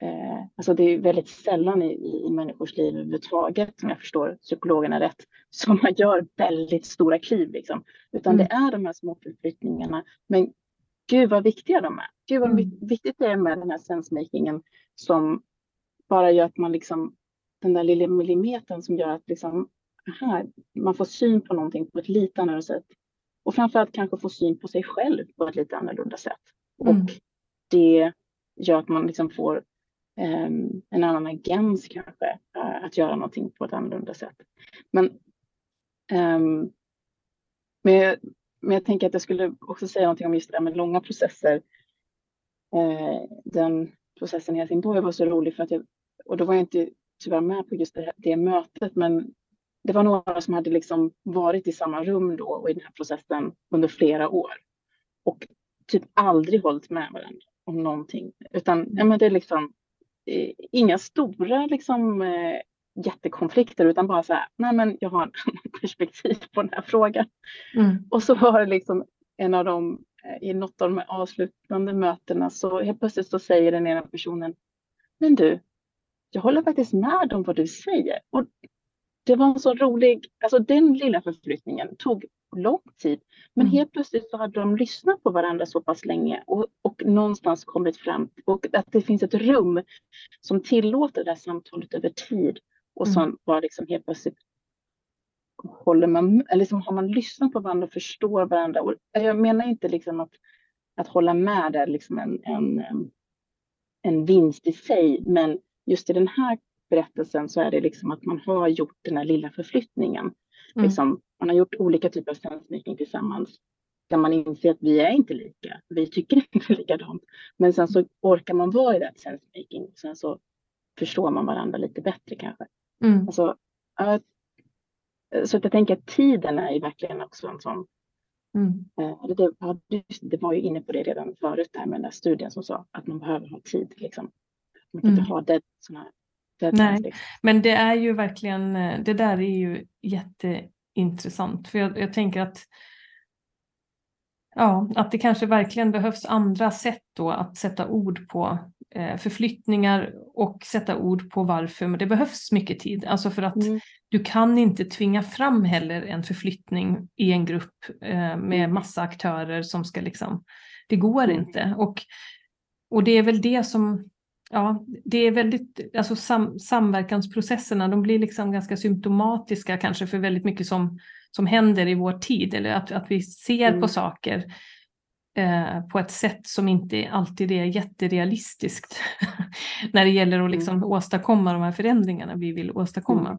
Eh, alltså det är väldigt sällan i, i människors liv överhuvudtaget, om jag förstår psykologerna rätt, som man gör väldigt stora kliv. Liksom. Utan mm. det är de här små förflyttningarna. Men gud vad viktiga de är. Gud vad mm. viktigt det är med den här sensemakingen som bara gör att man liksom, den där lilla millimetern som gör att liksom, aha, man får syn på någonting på ett lite annorlunda sätt. Och framförallt kanske få syn på sig själv på ett lite annorlunda sätt. Mm. Och det gör att man liksom får um, en annan agens kanske, uh, att göra någonting på ett annorlunda sätt. Men, um, men, jag, men jag tänker att jag skulle också säga någonting om just det där med långa processer. Uh, den processen i Helsingborg var så rolig för att jag, och då var jag inte tyvärr med på just det, det mötet, men det var några som hade liksom varit i samma rum då och i den här processen under flera år och typ aldrig hållit med varandra om någonting, utan ja, men det är liksom eh, inga stora liksom eh, jättekonflikter utan bara så här, nej men jag har ett perspektiv på den här frågan. Mm. Och så var det liksom en av dem eh, i något av de avslutande mötena så helt plötsligt så säger den ena personen, men du, jag håller faktiskt med om vad du säger. Och det var en så rolig, alltså den lilla förflyttningen tog lång tid. Men mm. helt plötsligt så hade de lyssnat på varandra så pass länge och, och någonstans kommit fram och att det finns ett rum som tillåter det här samtalet över tid och mm. som bara liksom helt plötsligt håller man, eller liksom har man lyssnat på varandra och förstår varandra. Och jag menar inte liksom att, att hålla med är liksom en, en, en vinst i sig, men just i den här berättelsen så är det liksom att man har gjort den här lilla förflyttningen. Mm. Liksom, man har gjort olika typer av sensmaking tillsammans där man inser att vi är inte lika, vi tycker inte likadant. Men sen så orkar man vara i sensmaking och sen så förstår man varandra lite bättre kanske. Mm. Alltså, så att jag tänker att tiden är ju verkligen också en sån Mm. Eh, det, det, var ju inne på det redan förut där med den där studien som sa att man behöver ha tid. Liksom. Man kan mm. inte ha det, såna Nej, men det är ju verkligen, eh, det där är ju jätteintressant. För jag, jag tänker att Ja, att det kanske verkligen behövs andra sätt då att sätta ord på eh, förflyttningar och sätta ord på varför. Men det behövs mycket tid, alltså för att mm. du kan inte tvinga fram heller en förflyttning i en grupp eh, med mm. massa aktörer som ska liksom, det går mm. inte. Och, och det är väl det som Ja, det är väldigt, alltså sam, samverkansprocesserna, de blir liksom ganska symptomatiska kanske för väldigt mycket som, som händer i vår tid, eller att, att vi ser mm. på saker eh, på ett sätt som inte alltid är jätterealistiskt när det gäller att liksom mm. åstadkomma de här förändringarna vi vill åstadkomma.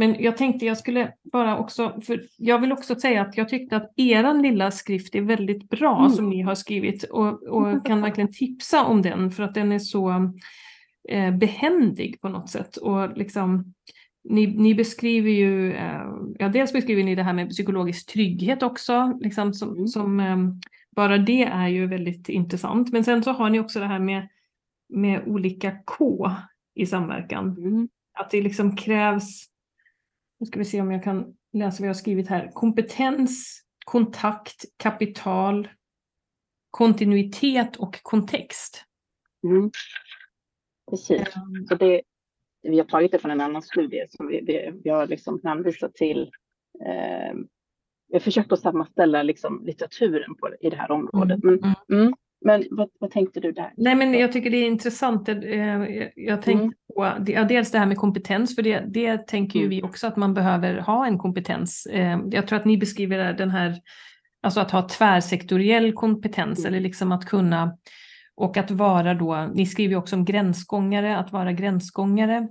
Men jag tänkte jag skulle bara också, för jag vill också säga att jag tyckte att eran lilla skrift är väldigt bra mm. som ni har skrivit och, och kan verkligen tipsa om den för att den är så eh, behändig på något sätt. Och liksom, ni, ni beskriver ju, eh, ja dels beskriver ni det här med psykologisk trygghet också, liksom som, mm. som eh, bara det är ju väldigt intressant. Men sen så har ni också det här med, med olika K i samverkan. Mm. Att det liksom krävs, nu ska vi se om jag kan läsa vad jag har skrivit här, kompetens, kontakt, kapital, kontinuitet och kontext. Mm. Precis. Um, så det, vi har tagit det från en annan studie som vi, vi, vi har liksom hänvisat till. Eh, vi har försökt att sammanställa liksom litteraturen på, i det här området. Mm. Men, mm. mm. Men vad, vad, tänkte du där? Nej, men jag tycker det är intressant. Eh, jag tänkte mm. på dels det här med kompetens, för det, det tänker ju mm. vi också att man behöver ha en kompetens. Eh, jag tror att ni beskriver den här, alltså att ha tvärsektoriell kompetens mm. eller liksom att kunna och att vara då, ni skriver också om gränsgångare, att vara gränsgångare.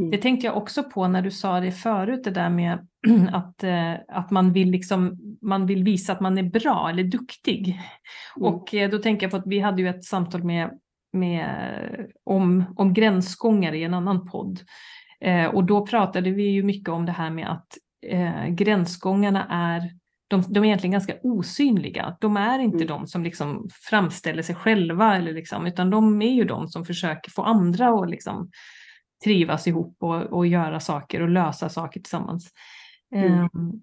Mm. Det tänkte jag också på när du sa det förut, det där med att, eh, att man, vill liksom, man vill visa att man är bra eller duktig. Mm. Och eh, då tänker jag på att vi hade ju ett samtal med, med, om, om gränsgångare i en annan podd. Eh, och då pratade vi ju mycket om det här med att eh, gränsgångarna är de, de är egentligen ganska osynliga. De är inte mm. de som liksom framställer sig själva, eller liksom, utan de är ju de som försöker få andra att liksom trivas ihop och, och göra saker och lösa saker tillsammans. Mm. Um,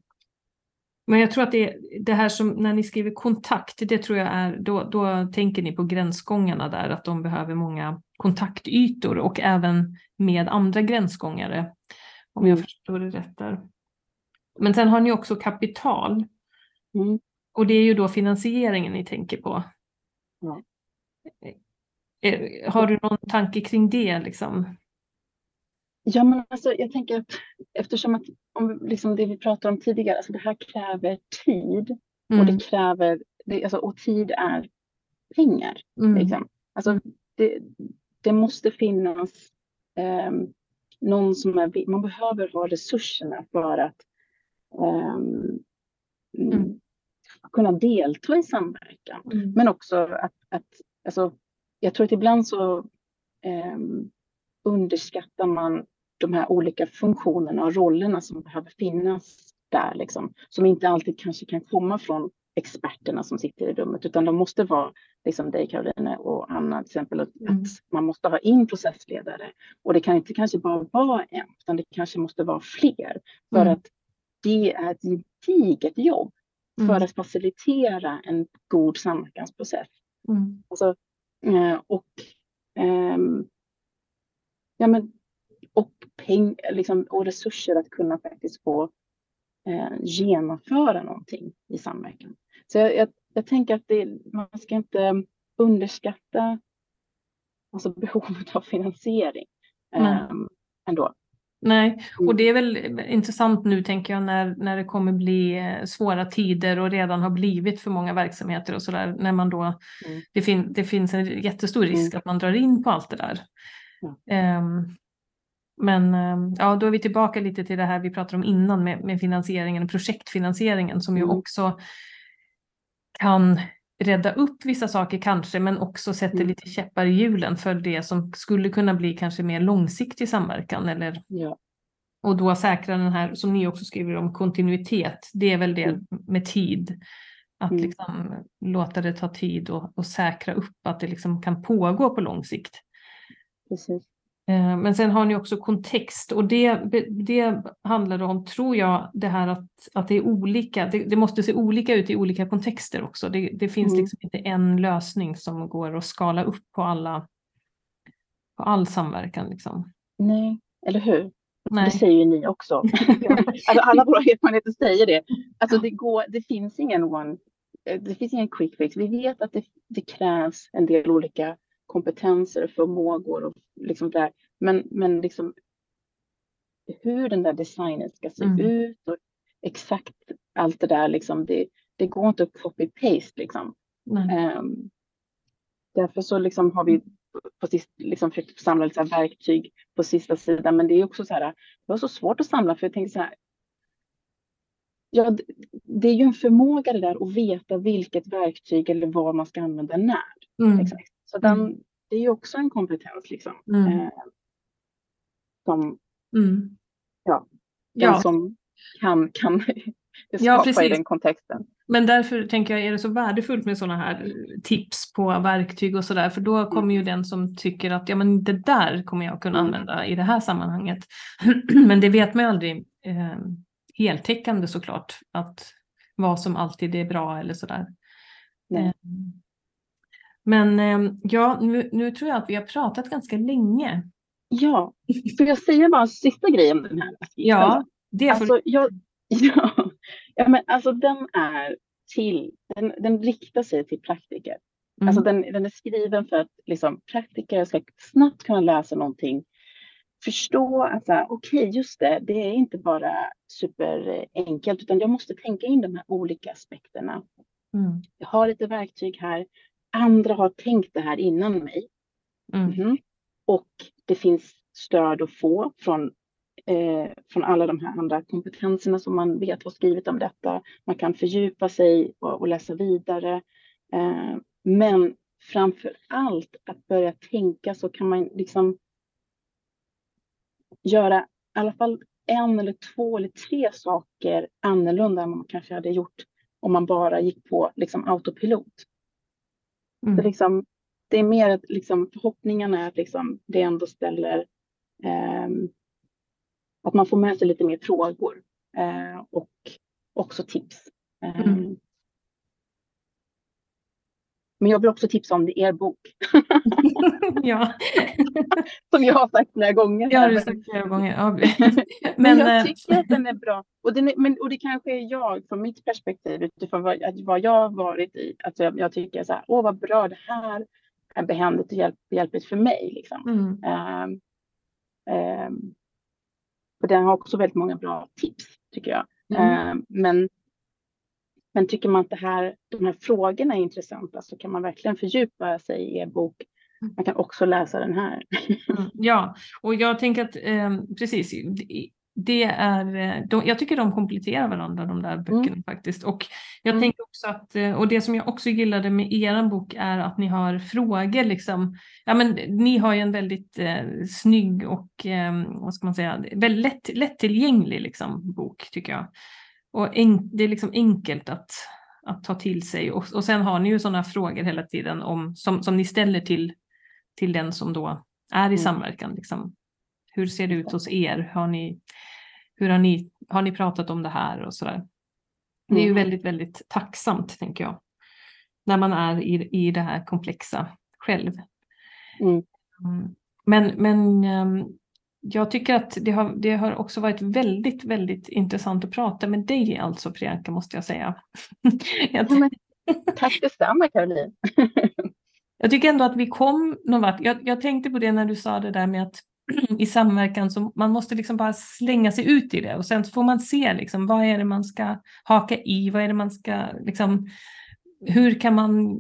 men jag tror att det, det här som när ni skriver kontakt, det tror jag är, då, då tänker ni på gränsgångarna där, att de behöver många kontaktytor och även med andra gränsgångare. Om jag mm. förstår det rätt där. Men sen har ni också kapital. Mm. Och det är ju då finansieringen ni tänker på. Ja. Eh, har du någon tanke kring det? Liksom? Ja, men alltså, jag tänker att eftersom att om liksom det vi pratade om tidigare, alltså det här kräver tid mm. och det kräver, det, alltså, och tid är pengar. Mm. Liksom. Alltså, det, det måste finnas eh, någon som är, man behöver ha resurserna för att eh, mm kunna delta i samverkan. Mm. Men också att, att alltså, jag tror att ibland så eh, underskattar man de här olika funktionerna och rollerna som behöver finnas där, liksom, som inte alltid kanske kan komma från experterna som sitter i rummet, utan de måste vara, liksom dig Caroline och Anna till exempel, att mm. man måste ha in processledare. Och det kan inte kanske bara vara en, utan det kanske måste vara fler. För mm. att det är ett gediget jobb mm. för att facilitera en god samverkansprocess. Mm. Alltså, eh, och, ähm, ja, men, och, peng, liksom, och resurser att kunna faktiskt få äh, genomföra någonting i samverkan. Så jag, jag, jag tänker att det, man ska inte underskatta alltså behovet av finansiering ähm, ändå. Nej, och mm. det är väl intressant nu tänker jag när, när det kommer bli eh, svåra tider och redan har blivit för många verksamheter och sådär. När man då, mm. det, fin, det finns en jättestor risk mm. att man drar in på allt det där. Um, men um, ja, då är vi tillbaka lite till det här vi pratade om innan med, med finansieringen, projektfinansieringen som ju mm. också kan rädda upp vissa saker kanske, men också sätter mm. lite käppar i hjulen för det som skulle kunna bli kanske mer långsiktig samverkan. Eller, ja. Och då säkra den här, som ni också skriver om, kontinuitet. Det är väl det mm. med tid. Att mm. liksom låta det ta tid och, och säkra upp att det liksom kan pågå på lång sikt. Precis. Eh, men sen har ni också kontext och det, det handlar om, tror jag, det här att, att det är olika. Det, det måste se olika ut i olika kontexter också. Det, det finns mm. liksom inte en lösning som går att skala upp på alla på all samverkan. Liksom. Nej, eller hur? Nej. Det säger ju ni också. alltså, alla våra erfarenheter säger det. Alltså, det, går, det finns ingen one, det finns ingen quick fix. Vi vet att det, det krävs en del olika kompetenser och förmågor och liksom där. Men, men liksom hur den där designen ska se mm. ut och exakt allt det där, liksom, det, det går inte att copy-paste. Liksom. Um, därför så liksom har vi på sist, liksom försökt samla lite verktyg på sista sidan. Men det är också så här, det var så svårt att samla för jag tänkte så här. Ja, det är ju en förmåga det där att veta vilket verktyg eller vad man ska använda när. Mm. Exakt. Så den, mm. det är ju också en kompetens liksom. Mm. Eh, som, mm. ja, den ja. som kan, kan ja, i den kontexten. Men därför tänker jag är det så värdefullt med sådana här tips på verktyg och sådär för då mm. kommer ju den som tycker att ja men det där kommer jag kunna använda i det här sammanhanget. men det vet man ju aldrig eh, heltäckande såklart att vad som alltid är bra eller sådär. Eh, men eh, ja, nu, nu tror jag att vi har pratat ganska länge. Ja, får jag säga bara en sista grej om den här? Ja, det får... alltså, jag, ja, Ja, men alltså den är till, den, den riktar sig till praktiker. Mm. Alltså den, den är skriven för att liksom, praktiker ska snabbt kunna läsa någonting, förstå att okej, okay, just det, det är inte bara superenkelt, utan jag måste tänka in de här olika aspekterna. Mm. Jag har lite verktyg här, andra har tänkt det här innan mig. Mm. Mm. Och det finns stöd att få från eh, från alla de här andra kompetenserna som man vet har skrivit om detta. Man kan fördjupa sig och, och läsa vidare. Eh, men framför allt att börja tänka så kan man liksom göra i alla fall en eller två eller tre saker annorlunda än vad man kanske hade gjort om man bara gick på liksom autopilot. Mm. Liksom, det är mer att liksom, förhoppningen är att liksom, det ändå ställer eh, att man får med sig lite mer frågor eh, och också tips. Eh, mm. Men jag vill också tipsa om er bok. ja. Som jag har sagt flera gånger. Ja, du sagt flera gånger. Ja. men, men, jag eh, tycker att den är bra. Och, den är, men, och det kanske är jag från mitt perspektiv utifrån vad, vad jag har varit i. Alltså jag, jag tycker så här, åh vad bra det här är behändigt och hjälp, hjälpligt för mig. Liksom. Mm. Um, um, för den har också väldigt många bra tips tycker jag. Mm. Eh, men, men tycker man att det här, de här frågorna är intressanta så kan man verkligen fördjupa sig i er bok. Mm. Man kan också läsa den här. Mm, ja, och jag tänker att eh, precis, det är, eh, de, jag tycker de kompletterar varandra de där böckerna mm. faktiskt. Och jag mm. tänker också att, eh, och det som jag också gillade med er bok är att ni har frågor liksom. Ja men ni har ju en väldigt eh, snygg och eh, vad ska man säga, väldigt lätt, lättillgänglig liksom bok tycker jag. Och det är liksom enkelt att, att ta till sig och, och sen har ni ju sådana frågor hela tiden om, som, som ni ställer till, till den som då är i mm. samverkan. Liksom. Hur ser det ut hos er? Har ni, hur har ni, har ni pratat om det här och sådär? Det är ju mm. väldigt, väldigt tacksamt tänker jag. När man är i, i det här komplexa själv. Mm. mm. Men, men ehm, jag tycker att det har, det har också varit väldigt, väldigt intressant att prata med dig alltså Priyanka måste jag säga. jag ja, tack detsamma Caroline. jag tycker ändå att vi kom någon vart. Jag, jag tänkte på det när du sa det där med att i samverkan så man måste liksom bara slänga sig ut i det och sen får man se liksom vad är det man ska haka i, vad är det man ska liksom, hur kan man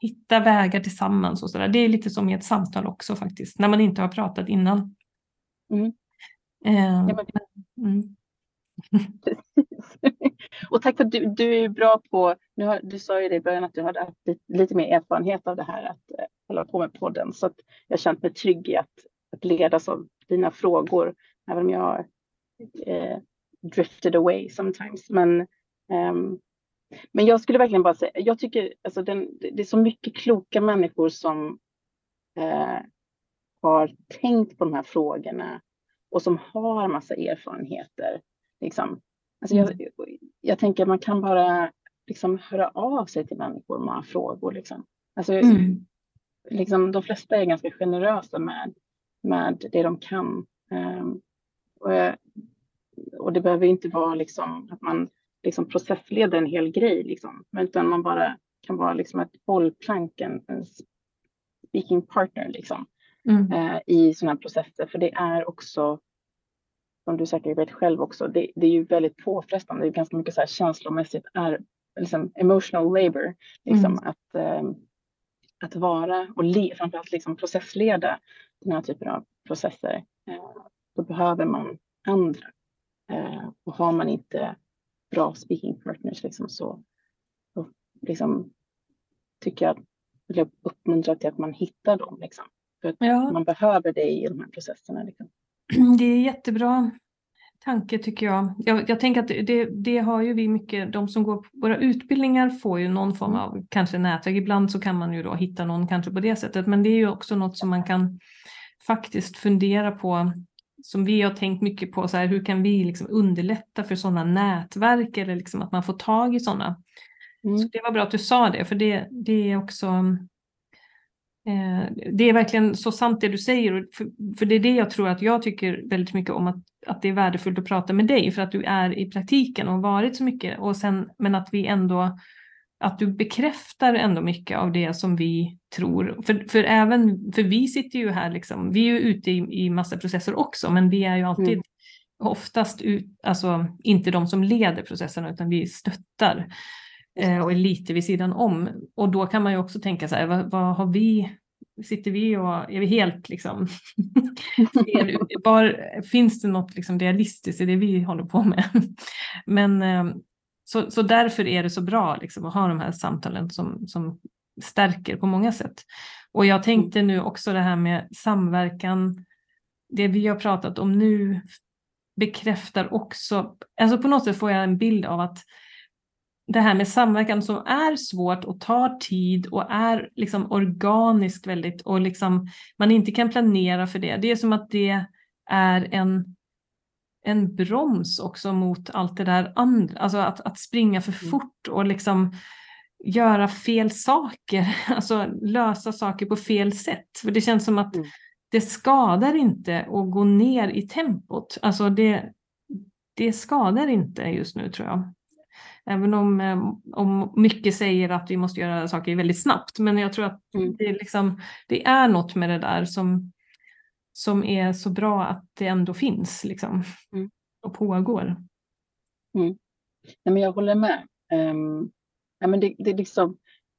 hitta vägar tillsammans och sådär. Det är lite som i ett samtal också faktiskt, när man inte har pratat innan. Mm. Eh, ja, mm. och tack för att du, du är bra på, nu har, du sa ju det i början att du hade haft lite, lite mer erfarenhet av det här att eh, hålla på med podden så att jag har känt mig trygg i att att ledas av dina frågor, även om jag eh, drifted away sometimes. Men, um, men jag skulle verkligen bara säga, jag tycker alltså den, det är så mycket kloka människor som eh, har tänkt på de här frågorna och som har massa erfarenheter. Liksom. Alltså jag, mm. jag tänker man kan bara liksom höra av sig till människor man har frågor. Liksom. Alltså, mm. liksom, de flesta är ganska generösa med med det de kan. Ehm, och, och det behöver inte vara liksom att man liksom processleder en hel grej, liksom, utan man bara kan vara liksom ett bollplank, en, en speaking partner liksom, mm. eh, i sådana här processer. För det är också, som du säkert vet själv också, det, det är ju väldigt påfrestande. Det är ganska mycket så här känslomässigt, är, liksom emotional labor, liksom, mm. att, eh, att vara och le, framförallt liksom processleda den här typen av processer, eh, då behöver man andra. Eh, och har man inte bra speaking partners liksom, så, så liksom, tycker jag, vill jag uppmuntra till att man hittar dem. Liksom. För att ja. man behöver det i de här processerna. Liksom. Det är jättebra tanke tycker jag. Jag, jag tänker att det, det, har ju vi mycket, de som går på våra utbildningar får ju någon form av kanske nätverk. Ibland så kan man ju då hitta någon kanske på det sättet, men det är ju också något som man kan faktiskt fundera på som vi har tänkt mycket på, så här, hur kan vi liksom underlätta för sådana nätverk eller liksom att man får tag i sådana. Mm. Så det var bra att du sa det, för det, det är också det är verkligen så sant det du säger, för, det är det jag tror att jag tycker väldigt mycket om, att, att det är värdefullt att prata med dig, för att du är i praktiken och varit så mycket, och sen, men att vi ändå att du bekräftar ändå mycket av det som vi tror. För, för även, för vi sitter ju här, liksom, vi är ju ute i, i massa processer också, men vi är ju alltid mm. oftast ut, alltså inte de som leder processerna, utan vi stöttar eh, Eh, och är lite vid sidan om. Och då kan man ju också tänka så här, vad, vad har vi sitter vi och är vi helt liksom, var, finns det något liksom realistiskt i det vi håller på med? Men eh, så, så därför är det så bra liksom, att ha de här samtalen som, som stärker på många sätt. Och jag tänkte nu också det här med samverkan, det vi har pratat om nu bekräftar också, alltså på något sätt får jag en bild av att det här med samverkan som är svårt och tar tid och är liksom organiskt väldigt och liksom man inte kan planera för det. Det är som att det är en en broms också mot allt det där andra, alltså att, att springa för mm. fort och liksom göra fel saker, alltså lösa saker på fel sätt. För det känns som att mm. det skadar inte att gå ner i tempot, alltså det, det skadar inte just nu tror jag. Även om, eh, om mycket säger att vi måste göra saker väldigt snabbt, men jag tror att mm. det, liksom, det är något med det där som som är så bra att det ändå finns liksom, mm. och pågår. Mm. Nej, men jag håller med. Um, ja, men det, det, liksom,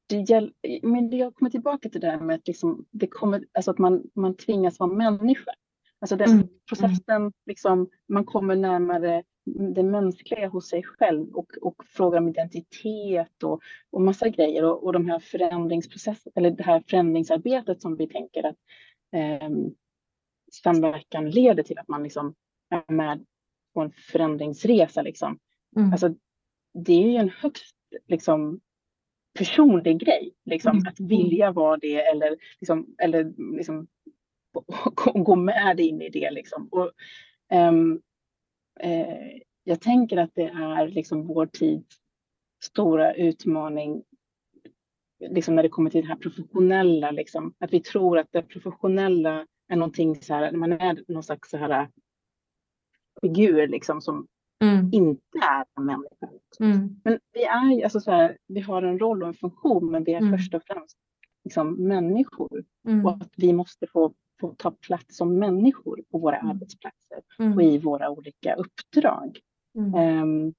det gäll, men det, jag kommer tillbaka till det här med att, liksom, det kommer, alltså att man, man tvingas vara människa. Alltså den mm. processen, liksom, man kommer närmare det mänskliga hos sig själv och, och frågar om identitet och, och massa grejer och, och de här förändringsprocessen eller det här förändringsarbetet som vi tänker att um, samverkan leder till att man liksom är med på en förändringsresa. Liksom. Mm. Alltså, det är ju en högst liksom, personlig grej, liksom, mm. att vilja vara det eller, liksom, eller liksom, gå med in i det. Liksom. Och, um, eh, jag tänker att det är liksom vår tids stora utmaning liksom när det kommer till det här professionella, liksom, att vi tror att det professionella är någonting så här, man är någon slags så här figur liksom som mm. inte är en människa. Mm. Men vi är alltså så här, vi har en roll och en funktion, men vi är mm. först och främst liksom människor mm. och att vi måste få, få ta plats som människor på våra mm. arbetsplatser mm. och i våra olika uppdrag. Um,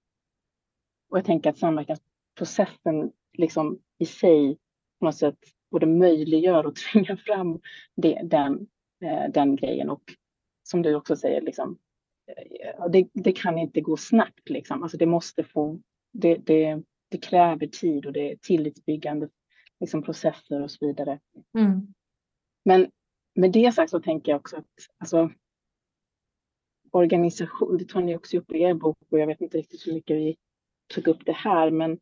och jag tänker att samverkansprocessen liksom i sig på något sätt både möjliggör och tvingar fram det, den Eh, den grejen. Och som du också säger, liksom, eh, det, det kan inte gå snabbt. Liksom. Alltså det måste få, det, det, det kräver tid och det är tillitsbyggande liksom, processer och så vidare. Mm. Men med det sagt så tänker jag också att alltså, organisation, det tar ni också upp i er bok och jag vet inte riktigt hur mycket vi tog upp det här, men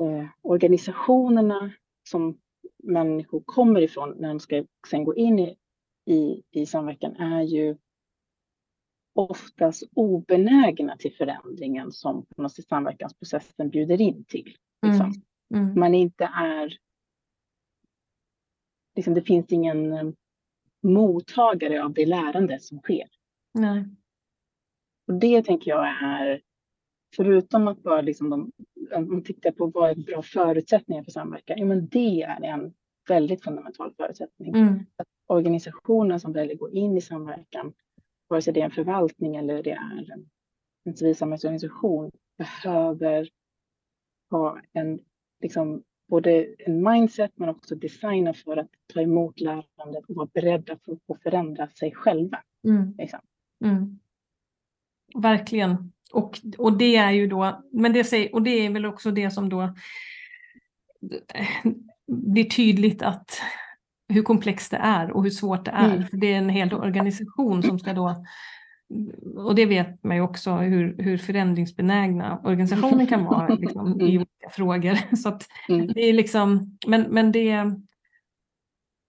eh, organisationerna som människor kommer ifrån när de ska sen gå in i, i, i samverkan är ju oftast obenägna till förändringen som samverkansprocessen bjuder in till. Liksom. Mm. Mm. Man inte är... Liksom, det finns ingen eh, mottagare av det lärande som sker. Nej. Och det tänker jag är, förutom att bara liksom de, man tittar på vad är bra förutsättningar för samverkan, ja, men det är en väldigt fundamental förutsättning. Mm. Att organisationen som väljer att gå in i samverkan, vare sig det är en förvaltning eller det är en, en civilsamhällsorganisation, behöver ha en liksom, både en mindset men också designa för att ta emot lärandet och vara beredda för att förändra sig själva. Mm. Liksom. Mm. Verkligen. Och, och det är ju då, men det, säger, och det är väl också det som då blir tydligt att hur komplext det är och hur svårt det är. Mm. För det är en hel organisation som ska då och det vet man ju också hur, hur förändringsbenägna organisationer kan vara liksom, mm. i olika frågor. Så mm. det är liksom, men, men, det,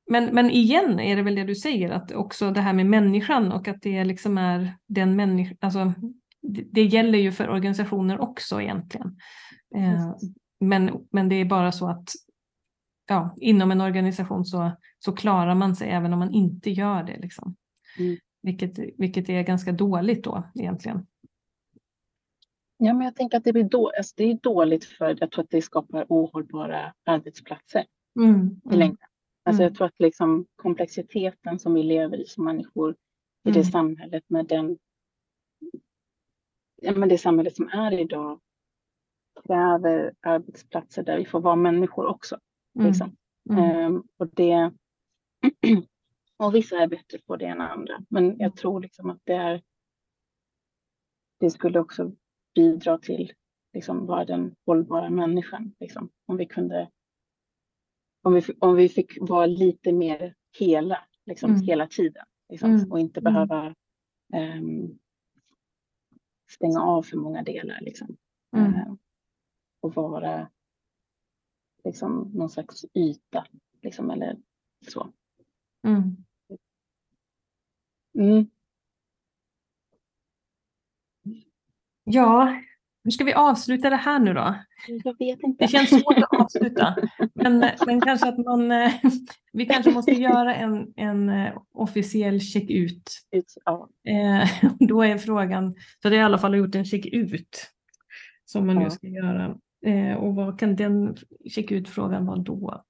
men, men igen är det väl det du säger, att också det här med människan och att det liksom är den människan, alltså, det, det, gäller ju för organisationer också egentligen. Eh, men, men det är bara så att ja, inom en organisation så, så klarar man sig även om man inte gör det. Liksom. Mm. Vilket, vilket är ganska dåligt då egentligen. Ja, men jag tänker att det, blir då, alltså det är dåligt för jag tror att det skapar ohållbara arbetsplatser mm, mm. i längden. Alltså mm. Jag tror att liksom komplexiteten som vi lever i som människor i mm. det samhället med den ja, men det samhället som är idag kräver arbetsplatser där vi får vara människor också. Mm. Liksom. Um, och det Och vissa är bättre på det än andra. Men jag tror liksom att det är. Det skulle också bidra till liksom vara den hållbara människan. Liksom. Om vi kunde. Om vi, om vi fick vara lite mer hela, liksom mm. hela tiden. Liksom, mm. Och inte mm. behöva um, stänga av för många delar. Liksom. Mm. Uh, och vara liksom någon slags yta. Liksom, eller så. Mm. Mm. Ja, hur ska vi avsluta det här nu då? Jag vet inte. Det känns svårt att avsluta. Men, men kanske att man, eh, vi kanske måste göra en, en eh, officiell check-ut. Ja. Eh, då är frågan, så det är i alla fall gjort en check-ut som man nu ska göra. Och vad kan den check-ut-frågan vara då?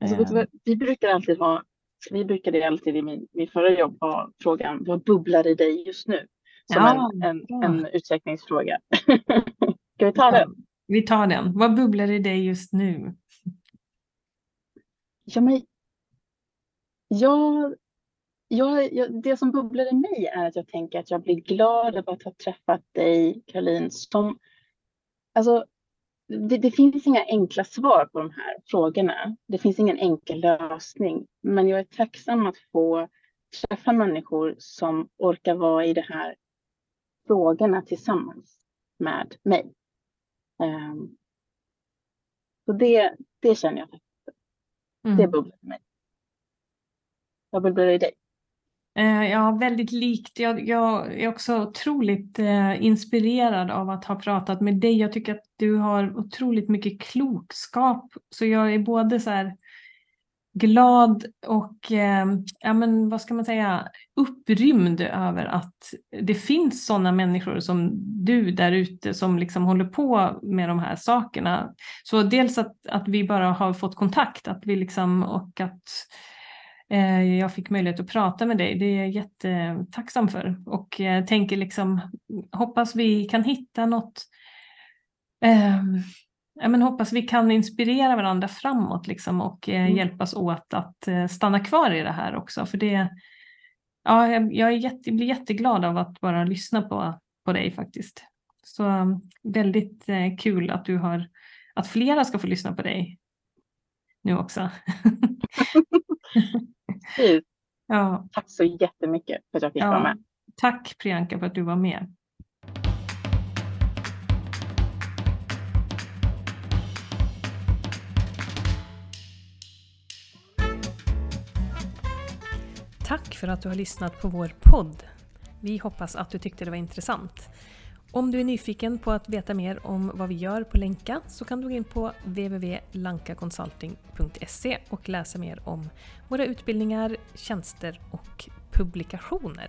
Alltså, vi brukar alltid ha vi brukade alltid i min, min förra jobb ha frågan vad bubblar i dig just nu? Som ja, en, en, ja. en utsträckningsfråga. Ska vi ta den? Vi tar den. Vad bubblar i dig just nu? Ja, men, jag, jag, jag, det som bubblar i mig är att jag tänker att jag blir glad över att ha träffat dig, Caroline, som Alltså, det, det, finns inga enkla svar på de här frågorna. Det finns ingen enkel lösning. Men jag är tacksam att få träffa människor som orkar vara i de här frågorna tillsammans med mig. Um, så det, det känner jag. Mm. Det bubblar i mig. Vad bubblar i dig? Eh, ja, väldigt likt. Jag, jag är också otroligt eh, inspirerad av att ha pratat med dig. Jag tycker att du har otroligt mycket klokskap. Så jag är både så här glad och, eh, ja men vad ska man säga, upprymd över att det finns sådana människor som du där ute som liksom håller på med de här sakerna. Så dels att, att vi bara har fått kontakt, att vi liksom och att jag fick möjlighet att prata med dig. Det är jag jättetacksam för och jag tänker liksom hoppas vi kan hitta något. Eh, men hoppas vi kan inspirera varandra framåt liksom och eh, mm. hjälpas åt att eh, stanna kvar i det här också. För det, ja, jag, jag, är jätte, blir jätteglad av att bara lyssna på, på dig faktiskt. Så väldigt eh, kul att du har att flera ska få lyssna på dig nu också. Precis. Ja. Tack så jättemycket för att jag fick ja. vara med. Tack Priyanka för att du var med. Tack för att du har lyssnat på vår podd. Vi hoppas att du tyckte det var intressant. Om du är nyfiken på att veta mer om vad vi gör på Länka så kan du gå in på www.lankaconsulting.se och läsa mer om våra utbildningar, tjänster och publikationer.